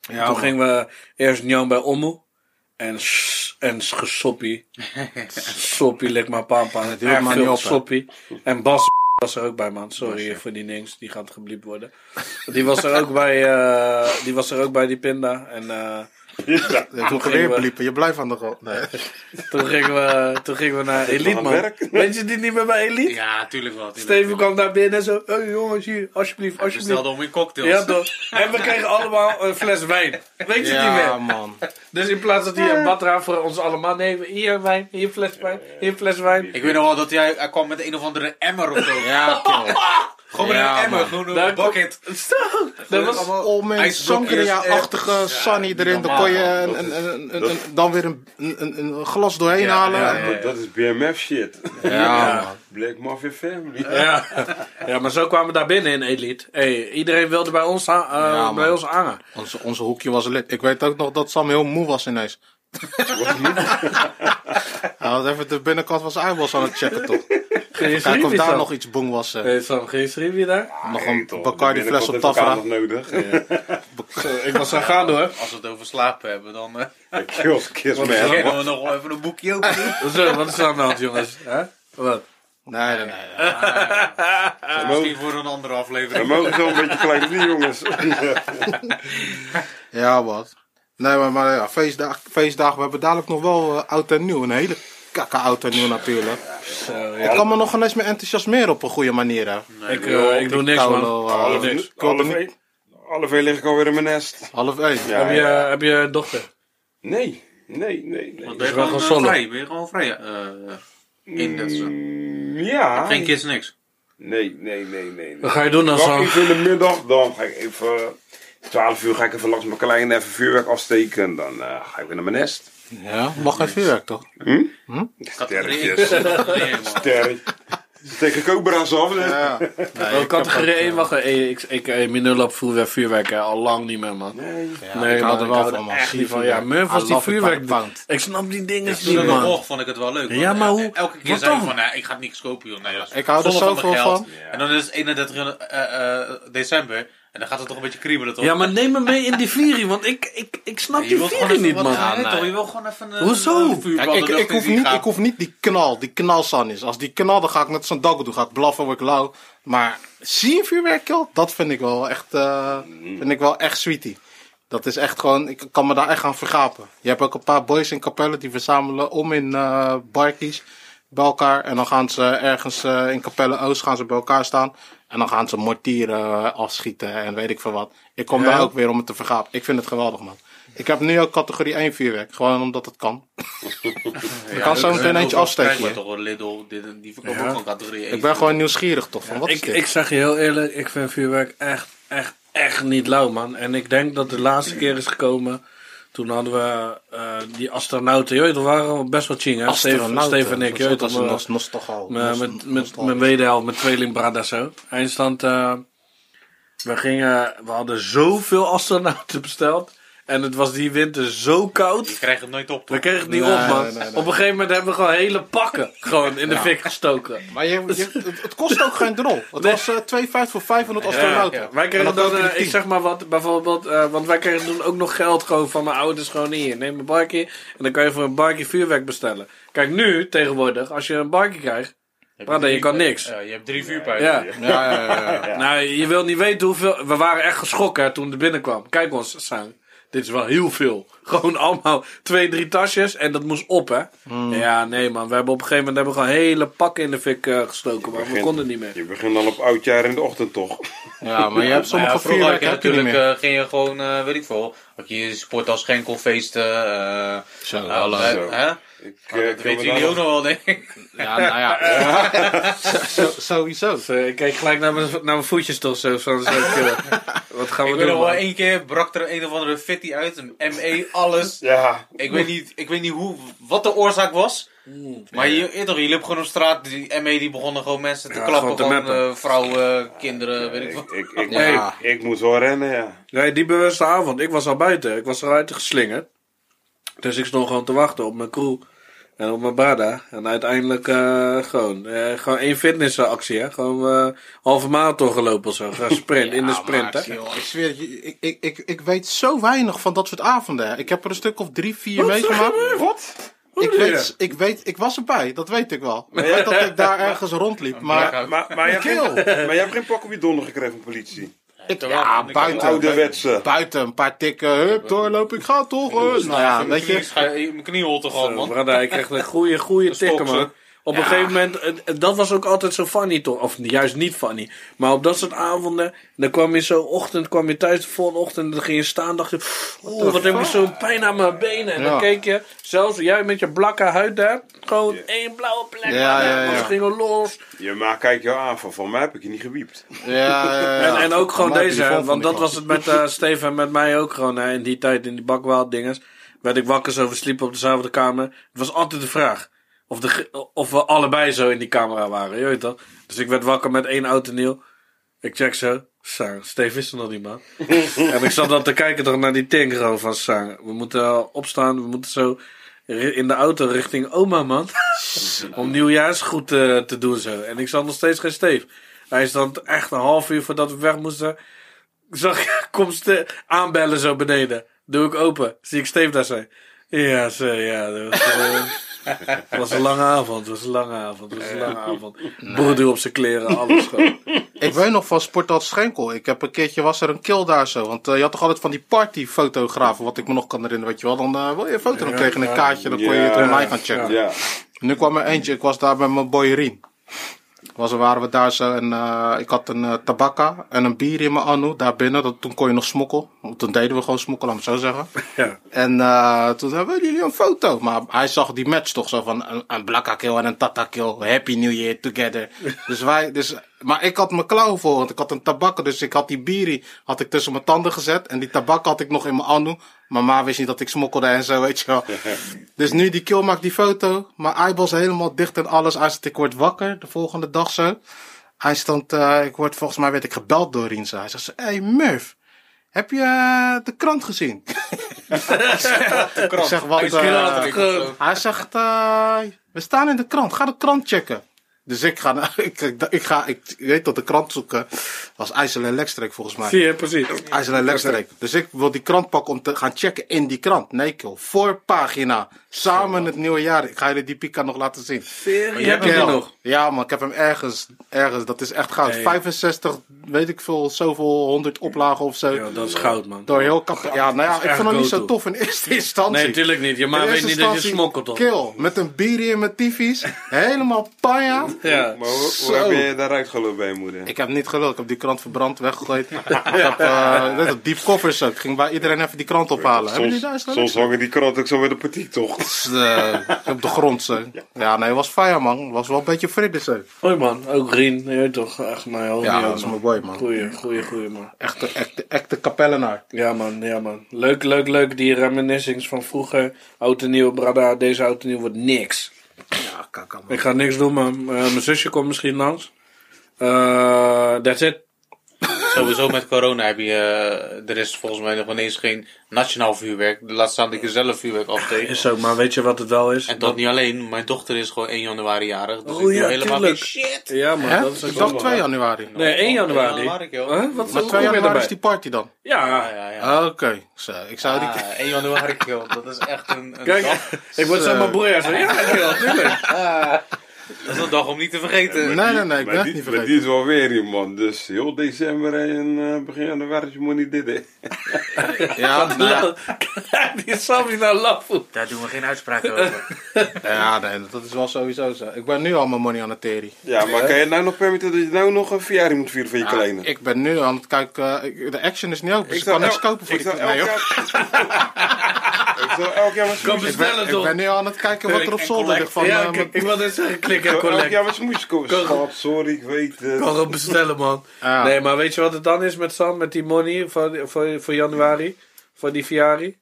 Ja, Toen man. gingen we eerst Njan bij Ommo. En, en gesoppie. soppie, lik maar pampa. duurt Erg maar veel niet op, soppie. En Bas was er ook bij, man. Sorry voor die niks. Die gaat gebliept worden. Die was er ook bij, eh, die was er ook bij die pinda. En eh, Ja, toen gingen weer we- bliepen. Je blijft aan de grond. Nee. toen, gingen we, toen gingen we naar Elite, man. Weet je die niet meer bij Elite? Ja, tuurlijk wel. tuurlijk Steven wel. kwam daar binnen en zo. Hé jongens, hier, alsjeblieft, We alsjeblieft. bestelden om in cocktails. Ja, toch? En we kregen allemaal een fles wijn. Weet je het niet Ja, meer? man. Dus in plaats dat hij een badra voor ons allemaal nemen. Hier wijn, hier fles wijn, hier fles wijn. Ik weet nog wel dat hij, hij kwam met een of andere emmer of zo. Ja. Gewoon met Ja, een emmer, man. gewoon een Daar bucket. Zo, dat was... Om een ijsblokjes, sangria-achtige Sunny erin. Dan kon je een, een, een, een- een- dan weer een, een, een glas doorheen Ja, halen. ja, Ja, ja. Dat is BMF shit. man. Black Mafia Family. Ja. ja, maar zo kwamen we daar binnen in Elite. Hey, iedereen wilde bij ons, ha- eh, Ja, bij ons hangen. Onze, onze hoekje was lid. Ik weet ook nog dat Sam heel moe was ineens. Hij was even de binnenkant van zijn eyeballs aan het checken toch. Geen Kijk of daar nog iets boem was. eh. Hey, Sam, geen schriefje daar? nog een. Bacardi fles op Tafra. nog nodig. Zo, ik was aan gaan hoor. Als we het over slapen hebben, dan eh Kills, kiss Wat man. is er? kunnen we nog wel even een boekje open doen. Zo, wat is er aan de hand jongens? Hè? Wat? Nee, nee, nee. Misschien voor een andere We aflevering. mogen zo een beetje klein doen, jongens. Ja, wat. Nee, maar, maar ja, feestdag, feestdagen. We hebben dadelijk nog wel eh, oud en nieuw. Een hele kakka-auto nieuw natuurlijk. Zo, Ik kan me nog eens meer enthousiasmeren op een goede manier. Hè. Ik, eh, ik doe niks, man. Eh, Half, niks. half, één, half één lig ik alweer in mijn nest. half één. Ja, Heb je, heb je dochter? Nee, nee, nee. nee. Want ben je wel gewoon eh, vrij? Ben je gewoon vrij? eh in dat zo. Mm, ja. Geen kids, niks. Nee, nee, nee, nee. nee. Wat ga je doen Wacht zo? even in de middag, dan ga ik even... 12 uur ga ik even langs mijn kleine even vuurwerk afsteken. Dan eh, ga ik weer naar mijn nest. Ja, mag geen vuurwerk toch? Sterretjes. Nee, man. Sterretjes. Ze tegen kobra's af. hè? Ja. Oh, categorie 1, wacht. eh, Ik, ik, ik, mijn nul op vuurwerk, al lang niet meer, man. Nee. Nee, ik man, er wel van, man. echt niet van. Ja, Murph was die vuurwerk. Ik snap die dingen Toen niet, ik man. mocht, vond ik het wel leuk. Ja, maar eh, hoe- Elke keer zei ik van, ik ga niks kopen, joh. Nee, Ik hou er zoveel van. En dan is het 31 eh, eh, december. En dan gaat het toch een beetje kriebelen, toch? Ja, maar neem me mee in die viering, want ik, ik, ik snap je die viering even niet, man. nee. toch? Je wil gewoon even een, Hoezo? Kijk, ik, ik, hoef niet, ik hoef niet die knal, die knalsan is. Als die knal, dan ga ik net zo'n daggo doen. Ga ik blaffen, word ik lauw. Maar zie je vuurwerk? Dat vind ik wel echt, eh, vind ik wel echt sweetie. Dat is echt gewoon, ik kan me daar echt aan vergapen. Je hebt ook een paar boys in Capelle die verzamelen om in eh barkies bij elkaar. En dan gaan ze ergens eh, in Capelle Oost gaan ze bij elkaar staan. En dan gaan ze mortieren eh, afschieten en weet ik veel wat. Ik kom Ja. daar ook weer om het te vergapen. Ik vind het geweldig, man. Ik heb nu ook categorie 1 vuurwerk. Gewoon omdat het kan. Ja, kan zo meteen eentje afsteken, toch. Lidl, dit, die verkopen Ja. ook van categorie 1. Ik ben gewoon nieuwsgierig toch van wat is Ik, dit? ik zeg je heel eerlijk, ik vind vuurwerk echt, echt, echt niet lauw, man. En ik denk dat de laatste keer is gekomen. Toen hadden we eh, die astronauten. Weet, we waren best wel ching, hè? Steven. Steven en ik. Je Dat nostalgie. met, met, met mijn wederhelft, met tweeling Brada zo. Eindstand, eh we gingen, we hadden zoveel astronauten besteld. En het was die winter zo koud. Je krijgt het nooit op, We toch? kregen het niet Nee, op, man. nee, nee, nee. Op een gegeven moment hebben we gewoon hele pakken gewoon in de fik gestoken. Maar je, je- het, kost ook geen drol. Het was eh 2,50 voor 500 astronauten. ja. Wij En kregen dan dan, eh, er ik zeg maar wat, bijvoorbeeld, eh, want wij kregen toen ook nog geld gewoon van mijn ouders gewoon hier. Neem een barkie en dan kan je voor een barkie vuurwerk bestellen. Kijk, nu tegenwoordig, als je een barkie krijgt, je kan niks. Ja, je hebt drie vuurpijlen. Ja. Ja, ja, ja, ja. Nou, je wilt niet weten hoeveel. We waren echt geschrokken hè, toen het binnenkwam. Kijk ons staan. Dit is wel heel veel. Gewoon allemaal twee, drie tasjes en dat moest op, hè? Ja, nee, man. We hebben op een gegeven moment hebben we gewoon hele pakken in de fik eh, gestoken, maar we konden niet meer. Je begint al op oudjaar in de ochtend toch? Ja, maar je hebt ja, sommige vroeger had je niet natuurlijk, meer. eh, ging je gewoon, eh, weet ik veel, had je je sport als schenkelfeesten. eh Zo, Zo. hè? Ik, Oh, dat jullie daar ook nog wel, denk ik. Ja, nou ja. Zo- zo- Sowieso. Dus, eh, ik keek gelijk naar mijn, naar mijn voetjes toch zo. Van, zo eh, wat gaan we Ik weet doen? nog wel één keer brak er een of andere fitty uit, een ME, alles. Ja, Ik weet niet, ik weet niet hoe, wat de oorzaak was. Maar je, je, toch, je liep gewoon op straat, die ME die begonnen gewoon mensen te Ja, klappen. gewoon te Gewoon meppen. eh, vrouwen, kinderen, weet ik ik, wat. ik, ik, Ja. ik, ik moest wel rennen, ja. Nee, die bewuste avond. Ik was al buiten. Ik was eruit geslingerd. Dus ik stond gewoon te wachten op mijn crew. En op mijn brada. En uiteindelijk eh, gewoon. eh, gewoon één fitnessactie, hè. Gewoon eh, halve marathon gelopen of zo. Gewoon sprint, in de sprint, maar, hè. joh, ik zweer ik, ik, ik, ik weet zo weinig van dat soort avonden. hè. Ik heb er een stuk of drie, vier meegemaakt. Wat? Ik weet, ik weet, ik was erbij, dat weet ik wel. Ik weet dat ik daar ergens rondliep, maar... Maar, maar, je hebt geen, maar je hebt geen pak op je donder gekregen van politie. Ik, ja, buiten, ouderwetse. buiten een paar tikken, hup, doorlopen, ik ga toch. Nou ja, weet je. Mijn knieholte gewoon, Zo, man. brada, ik kreeg een goede, goede tikken, man. Op een gegeven moment, dat was ook altijd zo funny toch? Of juist niet funny. Maar op dat soort avonden, dan kwam je zo ochtend, kwam je thuis de volgende ochtend, en dan ging je staan, dacht je, oeh, wat heb ik zo'n pijn aan mijn benen. En dan Ja. keek je, zelfs jij met je blakke huid daar, gewoon één blauwe plek. Ja, ja, ja. gingen los. Je maar kijk jou aan, van, van mij heb ik je niet gewiept. Ja, ja, ja. En, en ook gewoon deze, want dat was het met eh, Steven en met mij ook gewoon. Hè, in die tijd, in die bakwaal dinges. Werd ik wakker zo, we sliepen op dezelfde kamer. Het was altijd de vraag. Of, de, of we allebei zo in die camera waren, je weet toch? Dus ik werd wakker met één auto nieuw. Ik check zo. Sang, Steve is er nog niet, man. en ik zat dan te kijken toch naar die gewoon van Sang. We moeten opstaan, we moeten zo in de auto richting oma, man. Om nieuwjaarsgoed eh, te doen zo. En ik zat nog steeds geen Steve. Hij is dan echt een half uur voordat we weg moesten. Zag ik, kom Ste- aanbellen zo beneden. Doe ik open. Zie ik Steve daar zijn. Ja, zo, ja. Dat was, eh, het was een lange avond. Het was een lange avond. Het was een lange avond. Broeder op zijn kleren, alles gewoon. Ik weet nog van Sportad Schenkel. Ik heb een keertje was er een kill daar zo. Want eh, je had toch altijd van die partyfotografen, wat ik me nog kan herinneren, weet je wel. Dan eh, wil je een foto, dan kreeg je een kaartje, dan kon je het online gaan checken. Ja. Nu kwam er eentje, ik was daar met mijn boy Rien. Was, waren we daar zo en eh, ik had een tabakka en een bier in mijn anu daar binnen. Dat, toen kon je nog smokkel. Toen deden we gewoon smokkel, laat het zo zeggen. Ja. En eh, toen zeiden we, willen jullie een foto? Maar hij zag die match toch zo van een, een blakka kill en een tata kill. Happy New Year together. dus wij, dus, maar ik had mijn klauw voor, want ik had een tabak. Dus ik had die bierie had ik tussen mijn tanden gezet. En die tabak had ik nog in mijn anu. Maar ma wist niet dat ik smokkelde en zo, weet je wel. dus nu die kill maakt die foto. Mijn eyeballs helemaal dicht en alles. Hij zegt, ik word wakker de volgende dag zo. Hij stond, eh, ik word volgens mij werd ik gebeld door Rienza. Hij zegt, hey Murph. Heb je eh, de krant gezien? Ik zeg, wat? eh, krant. hij zegt, eh, we staan in de krant, ga de krant checken. Dus ik ga, ik, ik, ga, ik weet dat de krant zoeken. was IJssel en Lekstreek volgens mij. Zie je, precies. IJssel en Lekstreek. Dus ik wil die krant pakken om te gaan checken in die krant. Nee, kill. Voorpagina. Samen het nieuwe jaar. Ik ga jullie die pika nog laten zien. Je hebt hem nog. Ja, man, ik heb hem ergens. Ergens. Dat is echt goud. Hey. 65, weet ik veel, zoveel, 100 oplagen of zo. Ja, dat is goud, man. Door heel kap. Ja, nou ja, ik vond hem niet zo tof in eerste instantie. Nee, natuurlijk niet. Je maar weet niet dat je smokkelt, toch? Kill. Met een bier in mijn tyfies. Helemaal panja. Ja. Maar hoe, hoe Zo. heb je daaruit gelopen bij je moeder? Ik heb niet geluld. Ik heb die krant verbrand, weggegooid. ik heb uh, net op diep koffers ook. Ik ging bij iedereen even die krant ophalen. Soms, daar soms hangen die krant ook zo met de partiek, toch? uh, op de grond zo. Ja, nee, was fire man. Het was wel een beetje fridde zo. Hoi, man. Ook Rien. Je weet toch? Echt mijn homie. Ja, man. dat is mijn boy man. Goeie, goeie, goeie, man. Echte, echte, echte kapellenaar. Ja, man. Ja, man. Leuk, leuk, leuk. Die reminiscings van vroeger. Oud en nieuw, brada. Deze oud en nieuw wordt niks. Ja, man. Ik ga niks doen, man. Eh, mijn zusje komt misschien langs. Eh that's it. Sowieso met corona heb je, eh, er is volgens mij nog ineens geen nationaal vuurwerk. Laat staan dat ik er zelf vuurwerk afsteek. Is zo, maar weet je wat het wel is? En dat niet alleen, mijn dochter is gewoon 1 januari jarig. Dus Oh ik doe ja, helemaal tuurlijk. geen shit. Ja, man. Hè? Dat is ook Ik dacht wel 2 waar. januari. Nee, 1 januari. januari, joh. Huh? Wat Maar hoe 2 kom je januari erbij? is die party dan. Ja, Ja, ja, ja. Ah, Oké, Zo, ik zou die... Ah, 1 januari, joh. Dat is echt een, een Kijk, dag. ik word zo mijn broer. Zo, ja, tuurlijk. Dat is een dag om niet te vergeten. Nee, nee, nee, ik ben die, niet maar die vergeten. is wel weer hier, man. Dus heel december en eh, begin januari moet niet dit, hè. Ja, nou ja. Die je nou lachen. Daar doen we geen uitspraken over. ja, nee, dat is wel sowieso zo. Ik ben nu al mijn money aan het teren. Ja, maar kan je nou nog permitteren dat je nou nog een verjaring moet vieren van je Ja, kleine? ik ben nu aan het kijken. eh, ik- de action is niet open, dus ik, kan niks kopen voor ik die zou nee, elk joh. jaar... ik elk jaar smoesjes Ik ben, bestellen ik toch? ben nu aan het kijken wat er op zolder ligt van ja, eh, kijk, mijn- ik wil net zeggen, klik Ik en elk collect. jaar wat smoesjes kopen. Kan- Schat, sorry, ik weet het. kan gewoon bestellen, man. Ja. Nee, maar weet je wat het dan is met Sam, met die money voor, voor, voor januari? Voor die Viari?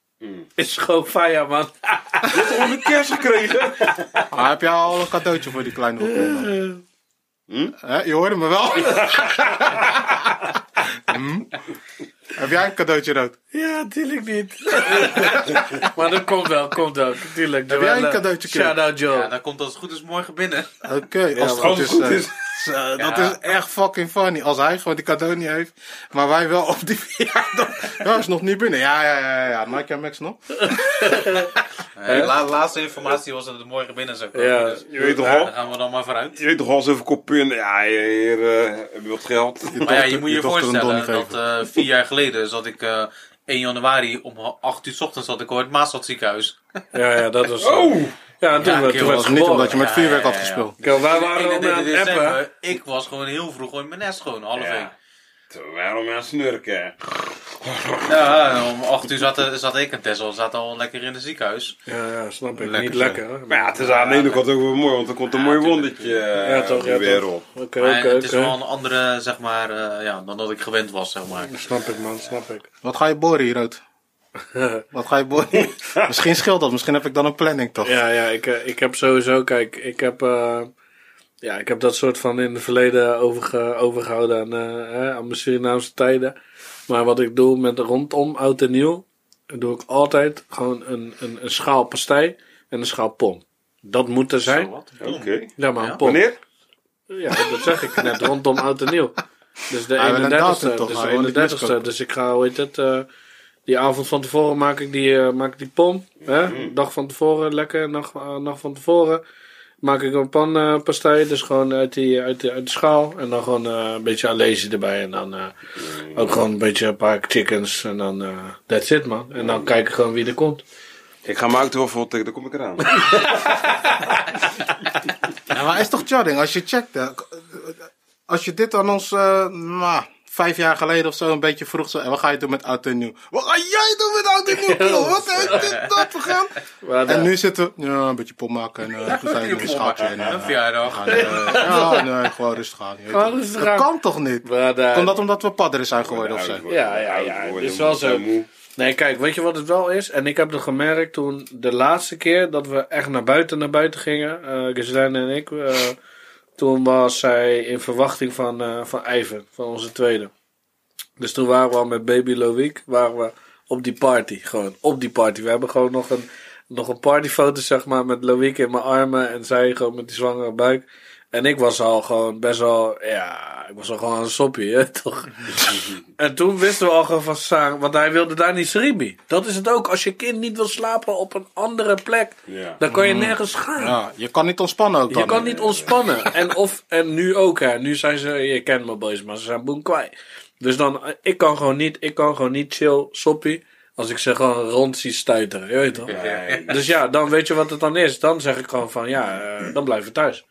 Is gewoon fire, man. Gewoon een kerst gekregen. Ah, heb jij al een cadeautje voor die kleine Rotterdam? Hm? Hè, je hoorde me wel. Hm? Heb jij een cadeautje rood? Ja, tuurlijk niet. maar dat komt wel, komt wel. Tuurlijk. Heb jij een cadeautje? Shout out Joe. Ja, dan komt als het goed is morgen binnen. Oké, als het goed is. goed eh, is. zo, dat is echt fucking funny. Als hij gewoon die cadeau niet heeft, maar wij wel op die verjaardag. Ja, is nog niet binnen. Ja, ja, ja, ja. Nike en Max nog. La- laatste informatie was dat het morgen binnen zou komen. Ja, dus Je weet toch daar gaan we dan maar vooruit. Je weet toch al zoveel koppen. Ja, hier eh, heb je wat geld. Maar ja, je moet je voorstellen dat eh, vier jaar geleden zat ik eh 1 januari om 8 uur 's ochtends zat ik al in het Maastad ziekenhuis. Ja, ja, dat was... Oh! Ja, toen Kim, toen werd was niet omdat je met vuurwerk had ja, ja. gespeeld. Kijk, wij waren al 31 aan het appen. december, ik was gewoon heel vroeg gewoon in mijn nest gewoon, half één. Ja. Waarom aan snurken? Ja, en om 8 uur zat, zat ik en Tessel zat al lekker in het ziekenhuis. Ja, ja, snap ik. Lekker niet zo. lekker. hè. Maar ja, het is aan de ene kant ook wel mooi, want er komt een mooi wondertje eh, Ja, toch, op de ja. Oké, Maar oké, het is wel een andere, zeg maar, eh, ja, dan dat ik gewend was, zeg maar. Snap ik, man, snap ik. Wat ga je boren hier, Rood? Wat ga je boren? misschien scheelt dat. Misschien heb ik dan een planning toch? Ja, ja, ik, eh, ik heb sowieso, kijk, ik heb, eh, ja, ik heb dat soort van in het verleden overge, overgehouden aan, eh, hè, aan mijn Surinaamse tijden. Maar wat ik doe met rondom oud en nieuw, doe ik altijd gewoon een, een, een schaal pastei en een schaal pom. Dat moet er zijn. Oké. Ja, maar een Ja. pom. Wanneer? Ja, dat zeg ik net, rondom oud en nieuw. Dus de Hij wil een datum 31ste, toch, dus de wil niet 31ste. miskopen. Dus ik ga, hoe heet het, eh, die avond van tevoren maak ik die, eh, maak ik die pom. Hè? Dag van tevoren, lekker, nacht, eh, nacht van tevoren. Maak ik een panpastei, dus gewoon uit, die, uit, de, uit de schaal. En dan gewoon eh, een beetje alezi erbij. En dan eh, ook gewoon een beetje een paar chickens. En dan, eh that's it man. En dan kijken gewoon wie er komt. Ik ga voor tegen, dan kom ik eraan. Ja, maar is toch charring als je checkt. hè. Als je dit aan ons, eh, nou, vijf jaar geleden of zo, een beetje vroeg zo. En wat ga je doen met oud en nieuw? Wat ga jij doen met oud en nieuw? Wat heeft dit dat gegaan? Maar, En eh, nu zitten we, ja, een beetje pop maken en uh, zijn we een schatje. En, eh, Een verjaardag. gaan, ja, nee, gewoon rustig aan. je weet Gewoon toch. rustig dat kan toch niet? Komt dat omdat we padderen zijn geworden of zo? Ja, ja, ja, het is wel zo. Nee, kijk, weet je wat het wel is? En ik heb het gemerkt toen de laatste keer dat we echt naar buiten naar buiten gingen, eh Ghislaine en ik, eh, toen was zij in verwachting van, eh van Ivan, van onze tweede. Dus toen waren we al met baby Loïc, waren we op die party, gewoon op die party. We hebben gewoon nog een, nog een partyfoto, zeg maar, met Loïc in mijn armen en zij gewoon met die zwangere buik. En ik was al gewoon best wel, ja, ik was al gewoon een soppie, hè, toch? En toen wisten we al gewoon van Sang, want hij wilde daar niet sribi. Dat is het ook. Als je kind niet wil slapen op een andere plek, Ja. dan kan je nergens gaan. Ja, je kan niet ontspannen ook dan. Je kan niet ontspannen. En, of, en nu ook, hè. Nu zijn ze, je kent me boys, maar ze zijn boem kwijt. Dus dan, ik kan gewoon niet, ik kan gewoon niet chill, soppie. Als ik ze gewoon rond zie stuiteren, je weet toch? Dus ja, dan weet je wat het dan is. Dan zeg ik gewoon van, ja, eh, dan blijven we thuis.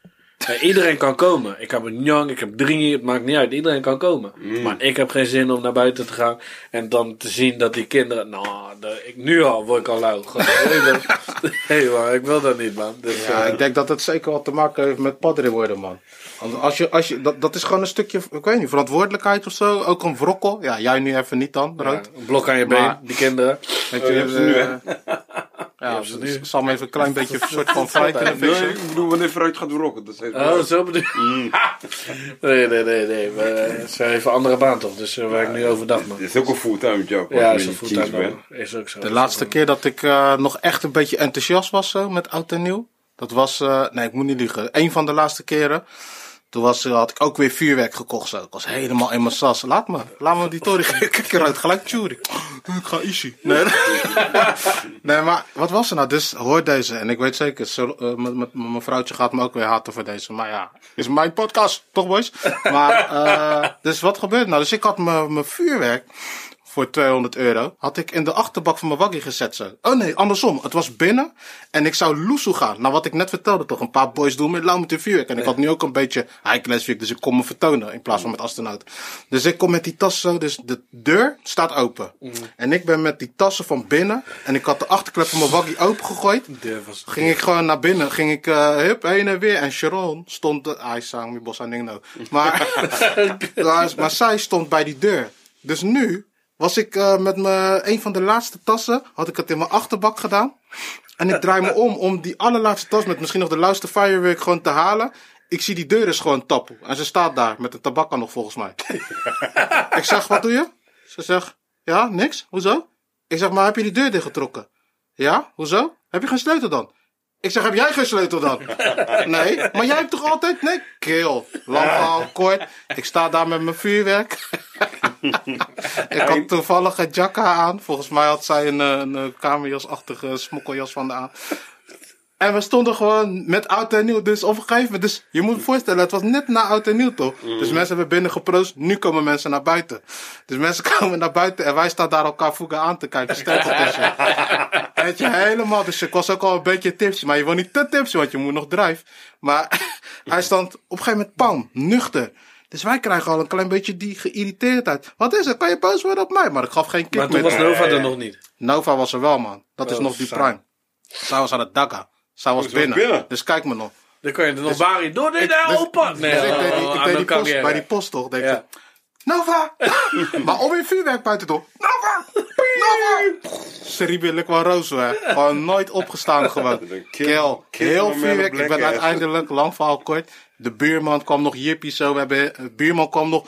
Eh, iedereen kan komen. Ik heb een jong, ik heb drie, het maakt niet uit. Iedereen kan komen. Maar ik heb geen zin om naar buiten te gaan. En dan te zien dat die kinderen, nou, de- ik, nu al word ik al lauw. Nee man, ik wil dat niet man. Dus, Ja, eh, ik denk dat het zeker wat te maken heeft met padderen worden, man. Als je, als je, dat, dat is gewoon een stukje, ik weet niet, verantwoordelijkheid of zo. Ook een wrokkel. Ja, jij nu even niet dan, ja, rood. een blok aan je been, Maar- die kinderen. Weet Oh, je hebt ze nu, hè? Eh, Ja, hebt ze nu. ik zal me even een klein beetje een soort van Nee, fixen. ik bedoel, wanneer vooruit gaat rocken. Dat is Oh, zo bedoel je? Nee, nee, nee, nee. Maar, eh, ze heeft een andere baan toch, dus ze werkt nu overdag man. Dit is ook een fulltime job. Ja, is een fulltime. Is ook zo. De laatste keer dat ik eh, nog echt een beetje enthousiast was zo, met oud en nieuw. Dat was, eh, nee, ik moet niet liegen. Een van de laatste keren. Toen was, eh, had ik ook weer vuurwerk gekocht. Zo. Ik was helemaal in mijn sas. Laat me, laat me die toren. Kijk eruit, gelijk tjuri. Ik ga easy. Nee. nee, maar wat was er nou? Dus hoor deze. En ik weet zeker, zo, eh, mijn vrouwtje gaat me ook weer haten voor deze. Maar ja, is mijn podcast, toch boys? Maar, eh, dus wat gebeurt nou? Dus ik had mijn vuurwerk voor 200 euro. Had ik in de achterbak van mijn waggie gezet zo. Oh nee, andersom. Het was binnen. En ik zou loesoe gaan. Nou, wat ik net vertelde toch. Een paar boys doen met lauw met de vuurwerk. En ik had nu ook een beetje high class vuurwerk. Dus ik kon me vertonen. In plaats van met astronaut. Dus ik kom met die tas zo. Dus de deur staat open. En ik ben met die tassen van binnen. En ik had de achterklep van mijn waggie opengegooid. Was- Ging ik gewoon naar binnen. Ging ik uh, hup, heen en weer. En Sharon stond... Uh, hij sang mijn bos ding nou. Maar, maar, maar zij stond bij die deur. Dus nu was ik uh, met mijn... Een van de laatste tassen... Had ik het in mijn achterbak gedaan. En ik draai me om om die allerlaatste tas... Met misschien nog de laatste firework gewoon te halen. Ik zie die deur is gewoon tappen. En ze staat daar met een tabakka nog volgens mij. ik zeg, wat doe je? Ze zegt, ja, niks. Hoezo? Ik zeg, maar heb je die deur dichtgetrokken? Ja, hoezo? Heb je geen sleutel dan? Ik zeg, heb jij geen sleutel dan? nee, maar jij hebt toch altijd... Nee, kill. Lang verhaal, kort. Ik sta daar met mijn vuurwerk. ik had toevallig een jacka aan. Volgens mij had zij een, een, een kamerjasachtige smokkeljas van de aan. En we stonden gewoon met oud en nieuw. Dus op een gegeven moment, dus je moet je voorstellen, het was net na oud en nieuw toch? Mm. Dus mensen hebben binnen geproost, nu komen mensen naar buiten. Dus mensen komen naar buiten en wij staan daar elkaar voegen aan te kijken. Stel je tussen. Weet je, helemaal. Dus ik was ook al een beetje tipsy, maar je wil niet te tipsy, want je moet nog drijven. Maar hij stond op een gegeven moment pam, nuchter. Dus wij krijgen al een klein beetje die geïrriteerdheid. Wat is er? Kan je boos worden op mij? Maar ik gaf geen kick Maar toen meer. was Nova er nog niet. Nova was er wel, man. Dat is Oh, nog die saai. prime. Zij was aan het dagga. Zij was binnen. binnen. Dus kijk me nog. Dan kan je er nog Bari door dit dus- open. Nee, dus ik deed die, ik aan deed de die post, bij die post toch. Denk Ja. ik, Nova! maar om weer vuurwerk buiten door. Nova! Nova! Cerebral, ik roos, hè. Gewoon nooit opgestaan gewoon. Kill- Kill. kill Heel man met vuurwerk. een Ik ben black ass. uiteindelijk, lang verhaal kort. De buurman kwam nog jippie zo. We hebben, de buurman kwam nog,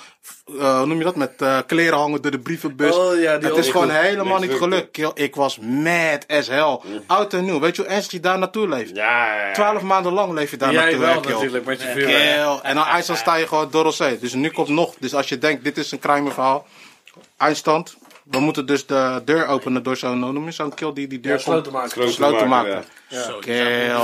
eh, hoe noem je dat, met eh, kleren hangen door de brievenbus. Oh ja, die Het is gewoon goed. helemaal niet gelukt. Kill, ik was mad as hell. Oud en nieuw. Weet je hoe ernst je daar naartoe leeft? Ja, ja, ja. Twaalf maanden lang leef je daar Jij naartoe. wel hè, Kill. natuurlijk, met je. Kill. En dan eindstand sta je gewoon door zee. Dus nu komt nog. Dus als je denkt, dit is een crime verhaal. Eindstand. We moeten dus de deur openen door zo'n, hoe noem je zo'n kill die die deur Ja, sloten komt maken. Sloten sloten maken, maken. ja. Zo.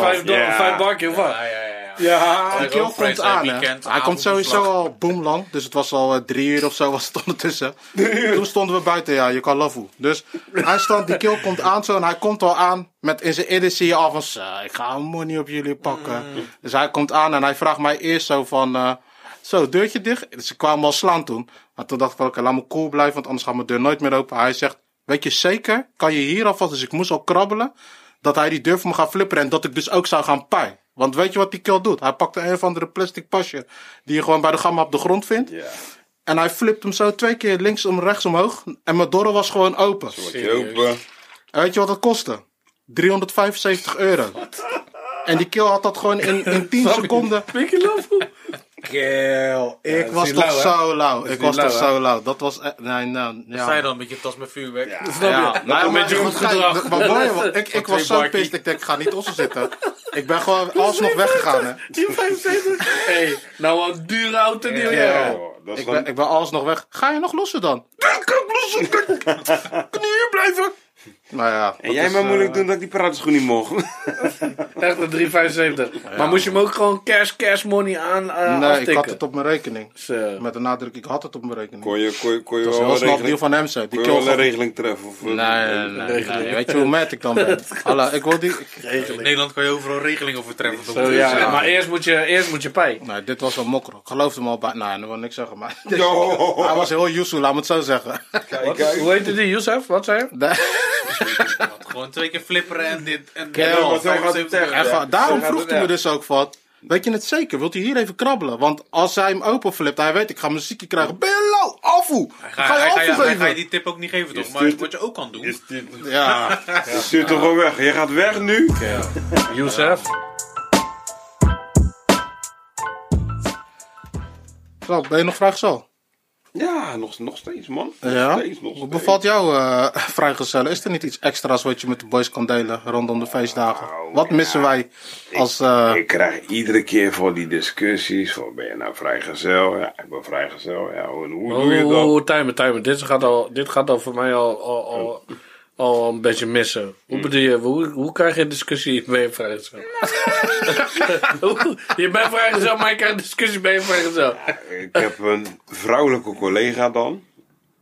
Vijf, door, Ja. vijf barkje of wat? Ja, ja, ja. komt zijn aan, weekend, Hij komt sowieso al boomlang. Dus het was al eh, drie uur of zo was het ondertussen. Toen stonden we buiten, ja, je kan love Dus hij stond, die kill komt aan zo en hij komt al aan. Met in zijn zie je al van, "Zo, ik ga een money op jullie pakken. Dus hij komt aan en hij vraagt mij eerst zo van, eh, zo, deurtje dicht. Dus ze kwamen al slaan toen. Maar toen dacht ik van, oké, laat me cool blijven, want anders gaat mijn deur nooit meer open. Hij zegt, weet je zeker, kan je hier alvast, dus ik moest al krabbelen, dat hij die deur voor me gaat flipperen en dat ik dus ook zou gaan pij. Want weet je wat die kill doet? Hij pakt een of andere plastic pasje die je gewoon bij de gamma op de grond vindt. Ja. En hij flipt hem zo twee keer links om rechts omhoog. En mijn dorrel was gewoon open. Open. En weet je wat dat kostte? 375 euro. En die kill had dat gewoon in, in 10 seconden. Kill. Ik was toch lauw, zo lauw. Ik was toch hè? zo lauw. Dat was. e- Nee, nou, ja. Je dan met je tas met vuurwerk? Ja. Snap je? Ja, nou, een maar- beetje goed gedrag. Maar mooi, want ik, ik was zo pist. Ik denk, ik ga niet ossen zitten. Ik ben gewoon alsnog weggegaan. Hè. Die 75. Hé, nou een dure auto die Ja. Ik ben, ik ben alsnog weg. Ga je nog lossen dan? Ik kan lossen. Kan je hier blijven? Nou ja. En jij is, maar moeilijk eh, doen dat ik die piratenschoen niet mocht. Echt een 375. Maar moest je hem ook gewoon cash, cash money aan eh Nee, aftikken? ik had het op mijn rekening. Zo. Met de nadruk, ik had het op mijn rekening. Kon je, kon je, kon je Dat wel een deal van hem zo. Die kon je wel een regeling treffen? Of, Nee, nee, nee, Regeling. nee. Weet je hoe mad ik dan ben? Alla, ik wil die... ik- In Nederland kan je overal regelingen voor treffen. Zo, ja, Ja. maar eerst moet je, eerst moet je pij. Nee, dit was een mokker. Ik geloofde hem al bij... Nee, dat wil niks zeggen, maar... Yo. Hij was heel useful, laat me het zo zeggen. Wat, hoe heette die, Youssef? Wat zei je? Gewoon twee keer flipperen en dit. En Kerel, zo gaat het 75 echt. euro. En van- daarom Zo vroeg hij me dus ook van... Weet je het zeker? Wilt hij hier even krabbelen? Want als hij hem openflipt, hij weet, ik ga muziekje krijgen. Je? Afvoer! Hij Ga ga, je afvoer je- hij ga je geven? die tip ook niet geven, toch? Is Maar dit- wat je ook kan doen. Is dit... Ja. Stuur toch gewoon weg. Je gaat weg nu? Youssef? Zo, ben je nog vrijgezel? Ja, nog, nog steeds, man. Ja? Nog steeds, nog Hoe steeds. bevalt jou eh vrijgezellen? Is er niet iets extra's wat je met de boys kan delen rondom de feestdagen? Nou, Wat missen wij als... eh, Ik krijg iedere keer voor die discussies van ben je nou vrijgezel? Ja, ik ben vrijgezel. Ja, hoe, hoe doe je dat? Oeh, timer, timer. Dit gaat al, dit gaat al voor mij al, al, al, al een beetje missen. Hoe bedoel je, hoe, hoe krijg je een discussie, je vrijgezel? Hoe- je bent vrijgezel, maar je krijgt een discussie, ben je vrijgezel? Ik heb een vrouwelijke collega dan.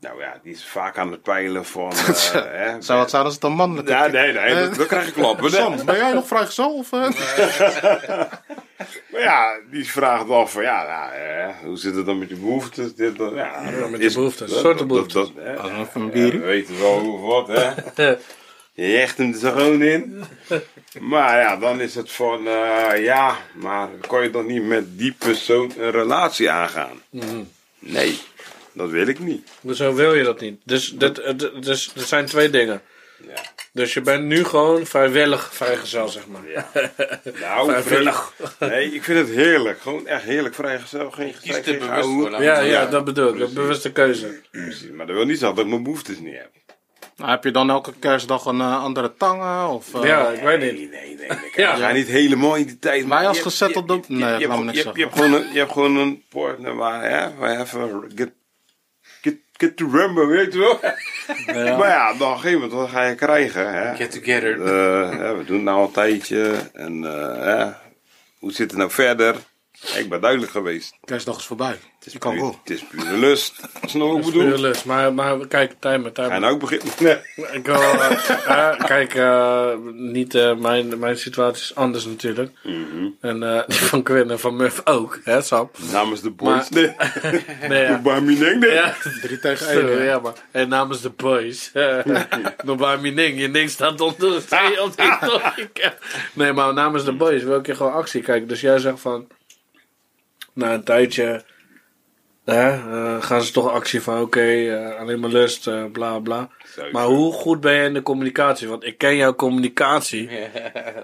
Nou ja, die is vaak aan het peilen van... eh, hè, zou het zijn als het een mannelijke... Ja, nee, nee, Eh, dan krijg ik klappen. Sam, ben jij nog vrijgezel? Of, eh? Maar ja, die vraagt af van, ja, nou, hè, hoe zit het dan met je behoeftes? Dit, dat, ja, met is- je behoeftes, dat- soorten dat- behoeftes. dat- hè. Als we even een Ja, bierie. we weten wel hoe of wat, hè. Je jecht hem er zo gewoon in. Maar ja, dan is het van, eh, ja, maar kan je dan niet met die persoon een relatie aangaan? Nee, dat wil ik niet. Zo wil je dat niet. Dus, het- dus er zijn twee dingen. Ja. Dus je bent nu gewoon vrijwillig vrijgezel, zeg maar. Nou, Vrijwillig. Nee, ik vind het heerlijk. Gewoon echt heerlijk vrijgezel. Geen Kies gestrekt, er geen bewust gehouden. voor. laat Ja, maar ja, dat bedoel ik. Een bewuste keuze. Precies, Maar dat wil niet zeggen dat ik mijn behoeftes niet heb. Nou, heb je dan elke kerstdag een eh, andere tangen? Of, eh, Ja, ik weet Nee, niet. nee, nee. nee. Ja. We zijn niet helemaal in die tijd. Wij als je- Nee, je- je je hebt- Je hebt gewoon een- je hebt gewoon een partner waar, hè, waar je even get, get, get to remember, weet je wel. Maar ja, op een gegeven moment wat ga je krijgen. Hè. Get together. Eh, we doen het nou al een tijdje. En eh, hè, hoe zit het nou verder? Ik ben duidelijk geweest. Kerstdag is voorbij. Het is, kan puur, wel. het is pure lust. Snap je wat ik Pure bedoel? lust. Maar, maar kijk, timer, Ga je timer. nou ook beginnen? Nee. Ik wil, eh, eh, kijk, eh, niet, eh, mijn, mijn situatie is anders natuurlijk. Mhm. En eh, die van Quinn en van Muff ook, hè Sam? Namens de boys. Maar- nee. Nee, ja. Nee. Ja, Drie tegen één. hè? ja, maar. En namens de boys. Nog bij mijn ding. Je ding staat onder. Die topic. Nee, maar namens de boys wil ik je gewoon actie kijken. Dus jij zegt van. Na een tijdje. Hè, eh, gaan ze toch actie van oké, eh, alleen maar lust, eh, bla bla. Maar hoe goed ben je in de communicatie? Want ik ken jouw communicatie.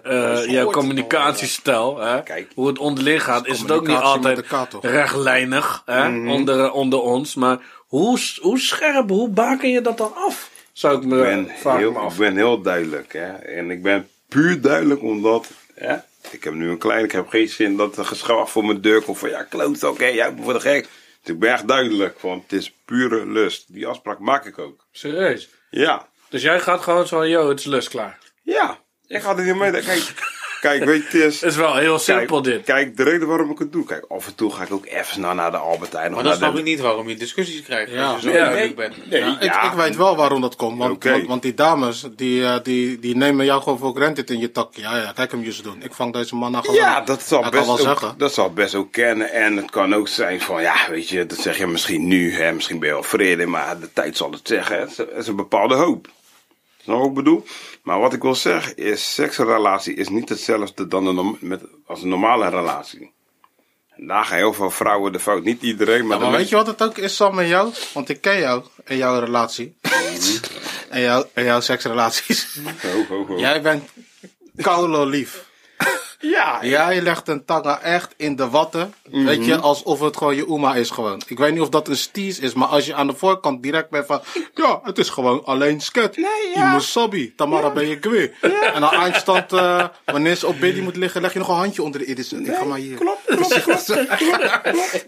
eh, jouw communicatiestijl. Hè? Kijk. Hoe het onderling gaat, is het ook niet altijd rechtlijnig hè? onder, onder ons. Maar hoe, hoe scherp, hoe baken je dat dan af? Zou ik me Ik ben, vaak heel, af. ik ben heel duidelijk. Hè? En ik ben puur duidelijk omdat. Hè? Ik heb nu een klein. Ik heb geen zin dat er geschaf voor mijn deur komt. Van ja, klootzak. Oké, jij bent voor de gek. Dus ik ben echt duidelijk. Van het is pure lust. Die afspraak maak ik ook. Serieus. Ja. Dus jij gaat gewoon zo van, yo, het is lust klaar. Ja. Ik ga er niet mee. Kijk. Kijk, weet je, het is... Het is wel heel simpel Kijk, dit. kijk, de reden waarom ik het doe. Kijk, af en toe ga ik ook even naar, naar de Albertijn. of Maar dan naar snap de- ik niet waarom je discussies krijgt. Ja. Als je zo Ja. bent. Nee, Ja, ik, ja. ik weet wel waarom dat komt. Want, Oké. want, want die dames, die, eh, die, die nemen jou gewoon voor granted in je tak. Ja, ja, kijk hem je ze doen. Ik vang deze man nou gewoon. Ja, dat zal, Dat best wel ook, zeggen. dat zal best ook kennen. En het kan ook zijn van, ja, weet je, dat zeg je misschien nu. Hè, misschien ben je wel vrede, maar de tijd zal het zeggen. hè. Het is- Het is een bepaalde hoop. Snap je wat ik bedoel? Maar wat ik wil zeggen is, seksrelatie is niet hetzelfde dan een, met, als een normale relatie. En daar gaan heel veel vrouwen de fout. Niet iedereen, maar, Ja, maar weet je wat het ook is, Sam, met jou? Want ik ken jou en jouw relatie. en, jouw, en jouw seksrelaties. Ho, ho, ho. Jij bent koulo lief. Ja, Jij legt een tanga echt in de watten. Weet je, alsof het gewoon je oma is gewoon. Ik weet niet of dat een steez is, maar als je aan de voorkant direct bent van... Ja, het is gewoon alleen sket. Nee, ja. Sabi, Tamara ben je kwijt. En aan eindstand, eh, wanneer ze op bedie moet liggen, leg je nog een handje onder de idis. Ik ga maar hier. klopt, klopt, klopt, klopt.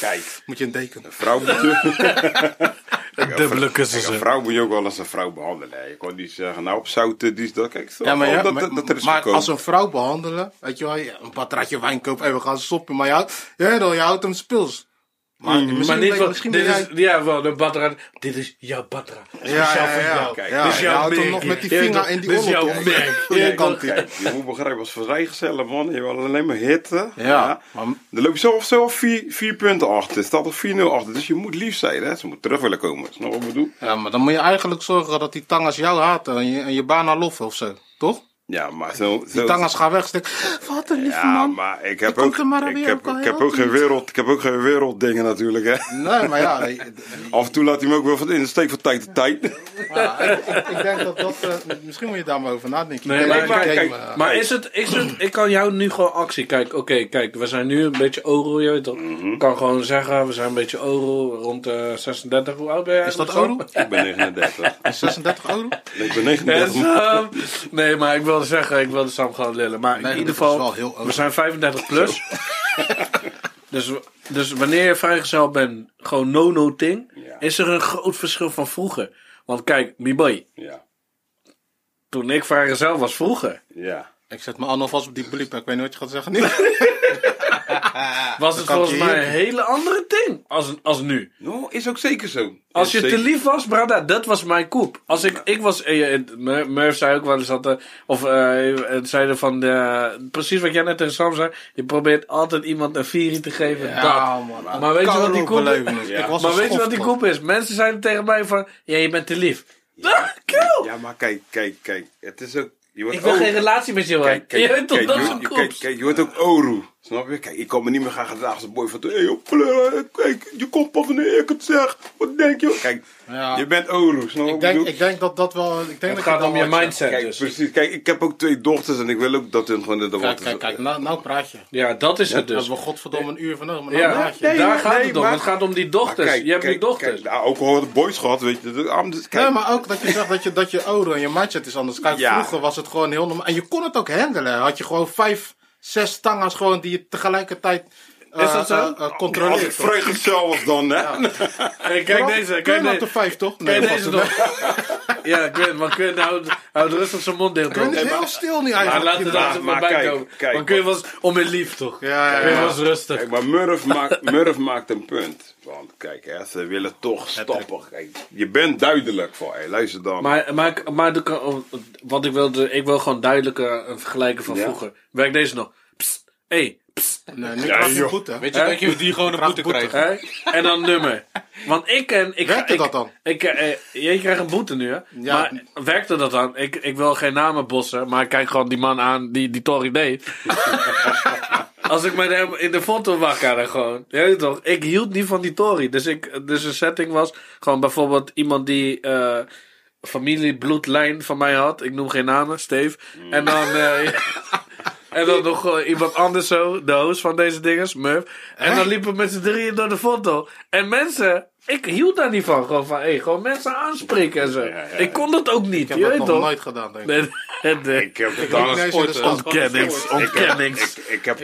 Kijk, Moet je een deken. een vrouw moet je... Een dubbele kussen. een vrouw moet je ook wel als een vrouw behandelen. hè. Je kan niet zeggen, nou op zouten, die is dat. Kijk, Ja, maar, ja, dat, maar, dat, dat er is maar als een vrouw behandelen, weet je wel, je- een patratje wijn kopen en we gaan soppen, maar je houdt, ja, dan, je houdt hem spils. Maar misschien, Mm, Maar niet weet- van, misschien dit is, jij... ja, wel, de Batra. Dit is jouw Batra. Speciaal Ja, ja, voor ja. jou. Kijk, ja, dit is je jouw houdt hem merk. nog met die vinger dit- in die dit is jouw oorlog. merk. Kant je moet begrijpen, als vrijgezellen man, je wil alleen maar hitten. Ja, maar- Dan loop je zo of zo vier, vier punten achter. Er staat al 4-0 achter. Dus je moet lief zijn, hè. Ze moet terug willen komen. Snap je wat ik bedoel? Ja, maar dan moet je eigenlijk zorgen dat die tangas jou haten en je, en je bijna loffen of zo, toch? Ja, maar zo... zo Die tangas gaan weg. Wat een lieve ja, man. maar ik heb ook, maar ik heb, ik heb heel ook geen wereld, ik heb ook geen werelddingen natuurlijk, hè. Nee, maar ja, eh, Af en toe laat hij me ook wel van in de steek van tijd tot tijd. ja, ik, ik, ik denk dat dat, eh, misschien moet je daar maar over nadenken. Nee, Ik maar denk dat die kijk, eh, Maar is het, is het, ik kan jou nu gewoon actie. Kijk, oké, kijk, we zijn nu een beetje oro, je weet toch? Mhm. Ik kan gewoon zeggen, we zijn een beetje oro, rond de 36. Hoe oud ben jij? Is dat oro? Ik ben 39. 36 euro? Ik ben En 39. Sam- nee, maar ik wilde zeggen, ik wilde Sam gewoon lullen. Maar Nee, in ieder geval, we zijn 35 plus. dus, dus wanneer je vrijgezel bent, gewoon no-no thing, Ja. is er een groot verschil van vroeger. Want kijk, mi boy, Ja, toen ik vrijgezel was vroeger, ja. Ik zet me al nog vast op die bliep. Ik weet niet wat je gaat zeggen. was het volgens je mij een hele andere ding als, als nu. Nou, is ook zeker zo. Als Is je te lief was, brada, dat was mijn koep. Als ik, ik was, eh, eh, Mur- Murph zei ook wel eens dat, eh, of eh, zeiden van, de, precies wat jij net tegen Sam zei, je probeert altijd iemand een viering te geven, dat. man. Maar weet je wat die koep. Ja. Was Maar weet je wat die koep is? Mensen zeiden tegen mij van, ja, je bent te lief. Ah, kill! Ja, maar kijk, kijk, kijk. Het is ook... Je wordt Ik wil geen relatie met jou. Kijk, kijk, je toch, kijk, dat je, is je- kijk, koep. kijk, je wordt ook oru. Snap je? Kijk, ik kan me niet meer gaan gedragen als een boy van... Hé, pleur, kijk, je komt pas wanneer ik het zeg. Wat denk je? Kijk, Ja. je bent oru. Snap je Ik denk, ik denk dat dat wel... Ik denk Het dat gaat dat om je mindset Kijk, dus. precies. Kijk, ik heb ook twee dochters en ik wil ook dat hun gewoon dochters... Kijk, kijk, kijk. Nou, nou praat je. Ja, dat is het We dus. hebben godverdomme een uur van nodig, maar nou Ja, praat je. nee, daar gaat nee, het om. maar- Het gaat om die dochters. kijk, je hebt kijk, die dochters. Kijk, nou, ook al de boys gehad, weet je. de- ah, dus Kijk, Nee, maar ook dat je zegt dat je, dat je ouder en je mindset is anders. Kijk, Ja. vroeger was het gewoon heel normaal. En je kon het ook handelen. Had je gewoon vijf, zes tangas gewoon die je tegelijkertijd Is dat zo? eh, eh, als ik vrijgezel was dan, hè. Hey, kijk deze, Kun je kijk nog deze. de vijf, toch? Kijk vast deze nog. Ja, ik weet, maar Quinn houdt, houdt rustig zijn mond dicht. Kun je hoor. niet heel stil nu Maar eigenlijk. laat Maar- dat er maar voorbij kijk, komen. kijk, Dan kun je wel eens om je lief, toch? Ja, ja, Kun je ja. wel eens rustig. Kijk, maar Murph maakt, Murph maakt een punt. Want kijk, hè, ze willen toch stoppen. Kijk, je bent duidelijk voor, hey, luister dan. Maar, maar, maar de, kan- wat ik wilde, ik wil gewoon duidelijk eh, een vergelijken van Ja. vroeger. Werk deze nog. Psst, hey, psst, Nee, nu Ja, krijg je joh. hè? Weet je Hè? dat je die gewoon een boete boete. krijgt? hè? En dan nummer. Want ik ken... Ik, Werkte ik, dat dan? Ik, eh, je krijgt een boete nu, hè? Ja. Maar werkte dat dan? Ik, ik wil geen namen bossen, maar ik kijk gewoon die man aan die die Tory deed. Als ik met hem in de foto wakker dan gewoon. Je weet toch? Ik hield niet van die Tory. Dus, ik, dus een setting was gewoon bijvoorbeeld iemand die eh familie bloedlijn van mij had. Ik noem geen namen, Steve. En dan... eh, En dan nog eh, iemand anders zo, de host van deze dinges, Murph. En dan liepen we met z'n drieën door de foto. En mensen, ik hield daar niet van. Gewoon van, hé, gewoon mensen aanspreken en zo. ja, Ik kon dat ook niet, Ik heb je dat weet nog toch? nooit gedaan, denk ik. Nee, nee, nee. ik heb het de ooit... Ontkennings, ontkennings. Ik, ik heb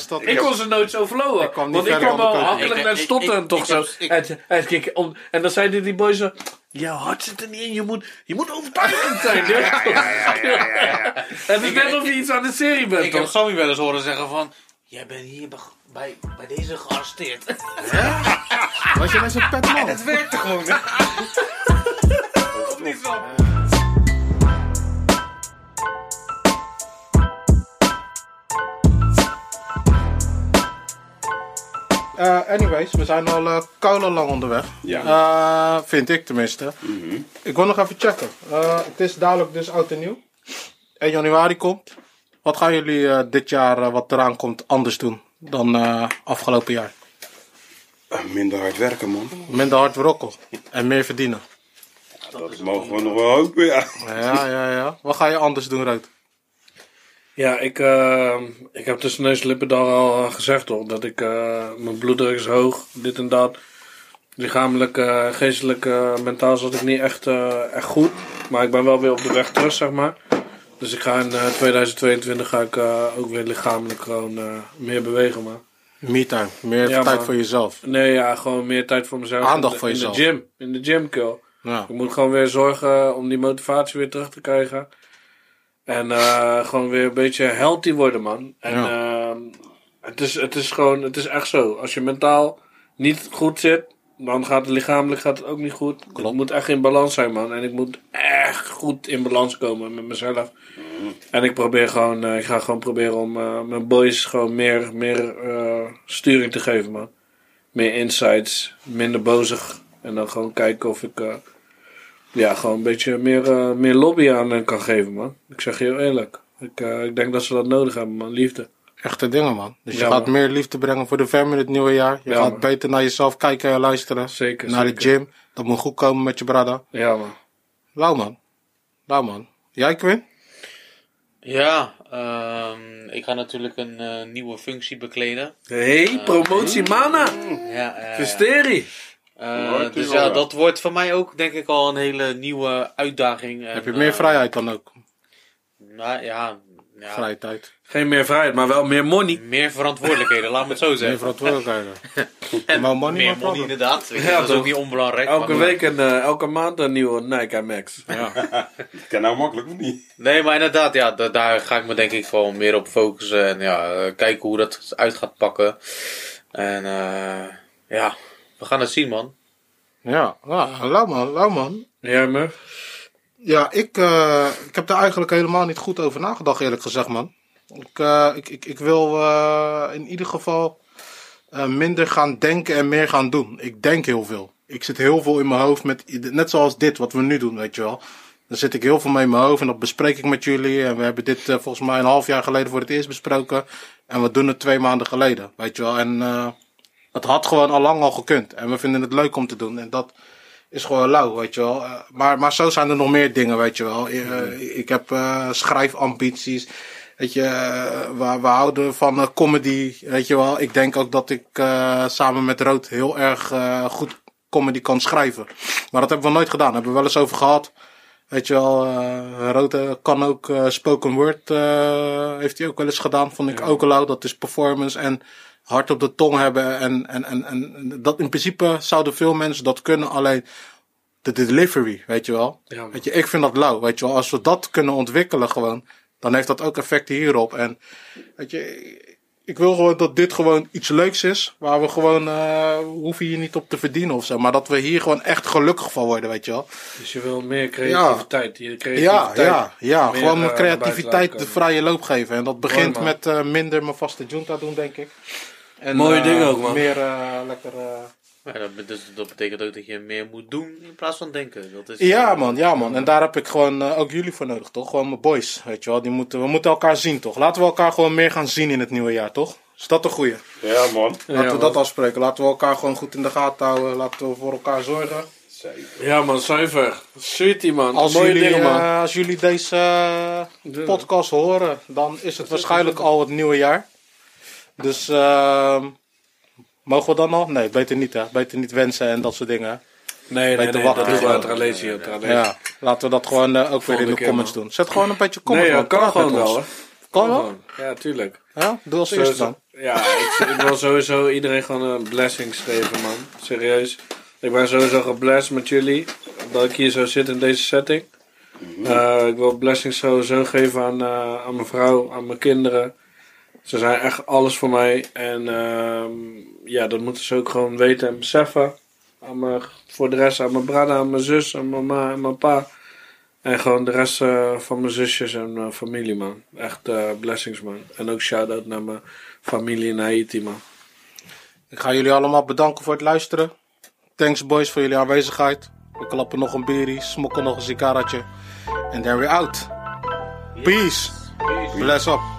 stad. ik kon ze nooit zo flowen. niet Want ik kwam wel Ik- naar ik- toch zo. Het- het- En dan zeiden die boys zo... Jouw hart zit er niet in. Je moet, je moet overtuigend zijn. Het is net of je iets aan de serie bent, Ik heb? Sammy wel eens horen zeggen van... Jij bent hier bij, bij deze gearresteerd. Was je bij zo'n pet man? Het werkte gewoon, hè? Of niet zo? Eh, anyways, we zijn al uh, lang onderweg. Ja. Eh, vind ik tenminste. Ik wil nog even checken. Het is dadelijk dus oud en nieuw. 1 januari komt. Wat gaan jullie dit jaar, wat eraan komt, anders doen dan afgelopen jaar? Minder hard werken, man. Minder hard rokken en meer verdienen. Dat mogen we nog wel hopen, ja. Ja, ja, ja. Wat ga je anders doen, Rood? Ja, ik, eh, ik heb tussen neus en lippen daar al eh, gezegd hoor. Dat ik, eh, mijn bloeddruk is hoog, dit en dat. Lichamelijk, eh, geestelijk, mentaal zat ik niet echt, echt goed. Maar ik ben wel weer op de weg terug, zeg maar. Dus ik ga in eh, 2022 ga ik, ook weer lichamelijk gewoon meer bewegen, man. Me-time. Meer Ja, tijd voor jezelf. Nee, ja, gewoon meer tijd voor mezelf. Aandacht de, voor jezelf. In de gym, in de gym, kill. Ja. Ik moet gewoon weer zorgen om die motivatie weer terug te krijgen. En eh, gewoon weer een beetje healthy worden, man. En ehm, het, is, het is gewoon, het is echt zo. Als je mentaal niet goed zit, dan gaat het lichamelijk gaat het ook niet goed. Het moet echt in balans zijn, man. En ik moet echt goed in balans komen met mezelf. En ik probeer gewoon, eh, ik ga gewoon proberen om eh, mijn boys gewoon meer, meer sturing te geven, man. Meer insights, minder bozig. En dan gewoon kijken of ik ja, gewoon een beetje meer, eh, meer lobby aan hen kan geven, man. Ik zeg je heel eerlijk. Ik, eh, ik denk dat ze dat nodig hebben, man. Liefde. Echte dingen, man. Dus je gaat man. meer liefde brengen voor de family het nieuwe jaar. Je Ja, gaat man. beter naar jezelf kijken en luisteren. Zeker, Naar zeker. de gym. Dat moet goed komen met je brada. Ja, man. Lauw, man. Lauw, man. Jij, Quinn? Ja, ehm, ik ga natuurlijk een eh, nieuwe functie bekleden. hey, promotie mana. Ja, ja, ja. Eh, dus wel. ja, dat wordt voor mij ook denk ik al een hele nieuwe uitdaging. En, Heb je meer eh, vrijheid dan ook? Nou ja, ja Vrije tijd. Geen meer vrijheid, maar wel meer money. meer verantwoordelijkheden, laat me het zo Meer zeggen. verantwoordelijkheden. En more money, meer money inderdaad. Ja, dat is ook niet onbelangrijk. Elke maar- week en eh, elke maand een nieuwe Nike Air Max. Ja. Dat kan nou makkelijk of niet? Nee, maar inderdaad, ja, da- daar ga ik me denk ik gewoon meer op focussen. En ja, kijken hoe dat uit gaat pakken. En eh, ja, we gaan het zien, man. Ja, lauw, man. Lauw, man. Ja, Murph? Ja, ik, eh, ik heb daar eigenlijk helemaal niet goed over nagedacht, eerlijk gezegd, man. Ik, eh, ik, ik, ik wil eh, in ieder geval eh, minder gaan denken en meer gaan doen. Ik denk heel veel. Ik zit heel veel in mijn hoofd met, net zoals dit, wat we nu doen, weet je wel. Dan zit ik heel veel mee in mijn hoofd en dat bespreek ik met jullie. En we hebben dit volgens mij een half jaar geleden voor het eerst besproken. En we doen het twee maanden geleden, weet je wel. En eh, het had gewoon al lang al gekund. En we vinden het leuk om te doen. En dat is gewoon lauw, weet je wel. Eh, maar, maar zo zijn er nog meer dingen, weet je wel. Eh, ik heb eh, schrijfambities. Weet je, we, we houden van comedy, weet je wel. Ik denk ook dat ik samen met Rood heel erg goed comedy kan schrijven. Maar dat hebben we nooit gedaan. Daar hebben we wel eens over gehad. Weet je wel, Rood eh, kan ook spoken word, heeft hij ook wel eens gedaan. Vond ik ook lauw. Dat is performance en hard op de tong hebben. En, en, en, en dat in principe zouden veel mensen dat kunnen. Alleen de delivery, weet je wel. Ja, weet je, ik vind dat lauw, weet je wel. Als we dat kunnen ontwikkelen gewoon, dan heeft dat ook effecten hierop. En weet je, ik wil gewoon dat dit gewoon iets leuks is. Waar we gewoon, eh hoeven hier niet op te verdienen of zo. Maar dat we hier gewoon echt gelukkig van worden, weet je wel. Dus je wil meer creativiteit. Ja, creativiteit ja, ja. meer, gewoon eh, creativiteit de vrije loop geven. En dat begint met eh, minder mijn vaste junta doen, denk ik. En, Mooie eh, dingen ook, man. Meer eh, lekker... eh, Ja, dat, be- dus, dat betekent ook dat je meer moet doen in plaats van denken. Dat is, Ja eh, man, ja man. En daar heb ik gewoon eh, ook jullie voor nodig, toch? Gewoon mijn boys, weet je wel. Die moeten, we moeten elkaar zien, toch? Laten we elkaar gewoon meer gaan zien in het nieuwe jaar, toch? Is dat een goeie? Ja, man. Laten Ja, we man. dat afspreken. Laten we elkaar gewoon goed in de gaten houden. Laten we voor elkaar zorgen. Zeker. Ja, man, zuiver. Sweetie, man. Als Mooie jullie, dingen, man. eh, als jullie deze eh, podcast horen, dan is het waarschijnlijk al het nieuwe jaar. Dus ehm, mogen we dan al? Nee, beter niet hè. Beter niet wensen en dat soort dingen. nee, nee, wachten. dat doen we Ja. Tralesio. Tralesio. Ja, laten we dat gewoon eh, ook weer in de keer, comments man. doen. Zet gewoon een beetje comments. Nee, dat kan gewoon wel, hè. Kan wel? Ja, tuurlijk. Ja, doe als eerste dan. Ja, ik, ik wil sowieso iedereen gewoon een blessings geven, man. Serieus. Ik ben sowieso geblest met jullie. dat ik hier zou zitten in deze setting. Eh, ik wil blessings sowieso geven aan, eh, aan mijn vrouw, aan mijn kinderen. Ze zijn echt alles voor mij. En ehm, ja, dat moeten ze ook gewoon weten en beseffen. Aan mijn, voor de rest aan mijn brada, aan mijn zus, aan mijn ma en mijn pa. En gewoon de rest eh, van mijn zusjes en mijn familie, man. Echt eh, blessings, man. En ook shout-out naar mijn familie in Haiti, man. Ik ga jullie allemaal bedanken voor het luisteren. Thanks boys voor jullie aanwezigheid. We klappen nog een berie, smokken nog een sigaretje. En then we're out. Peace. Bless up.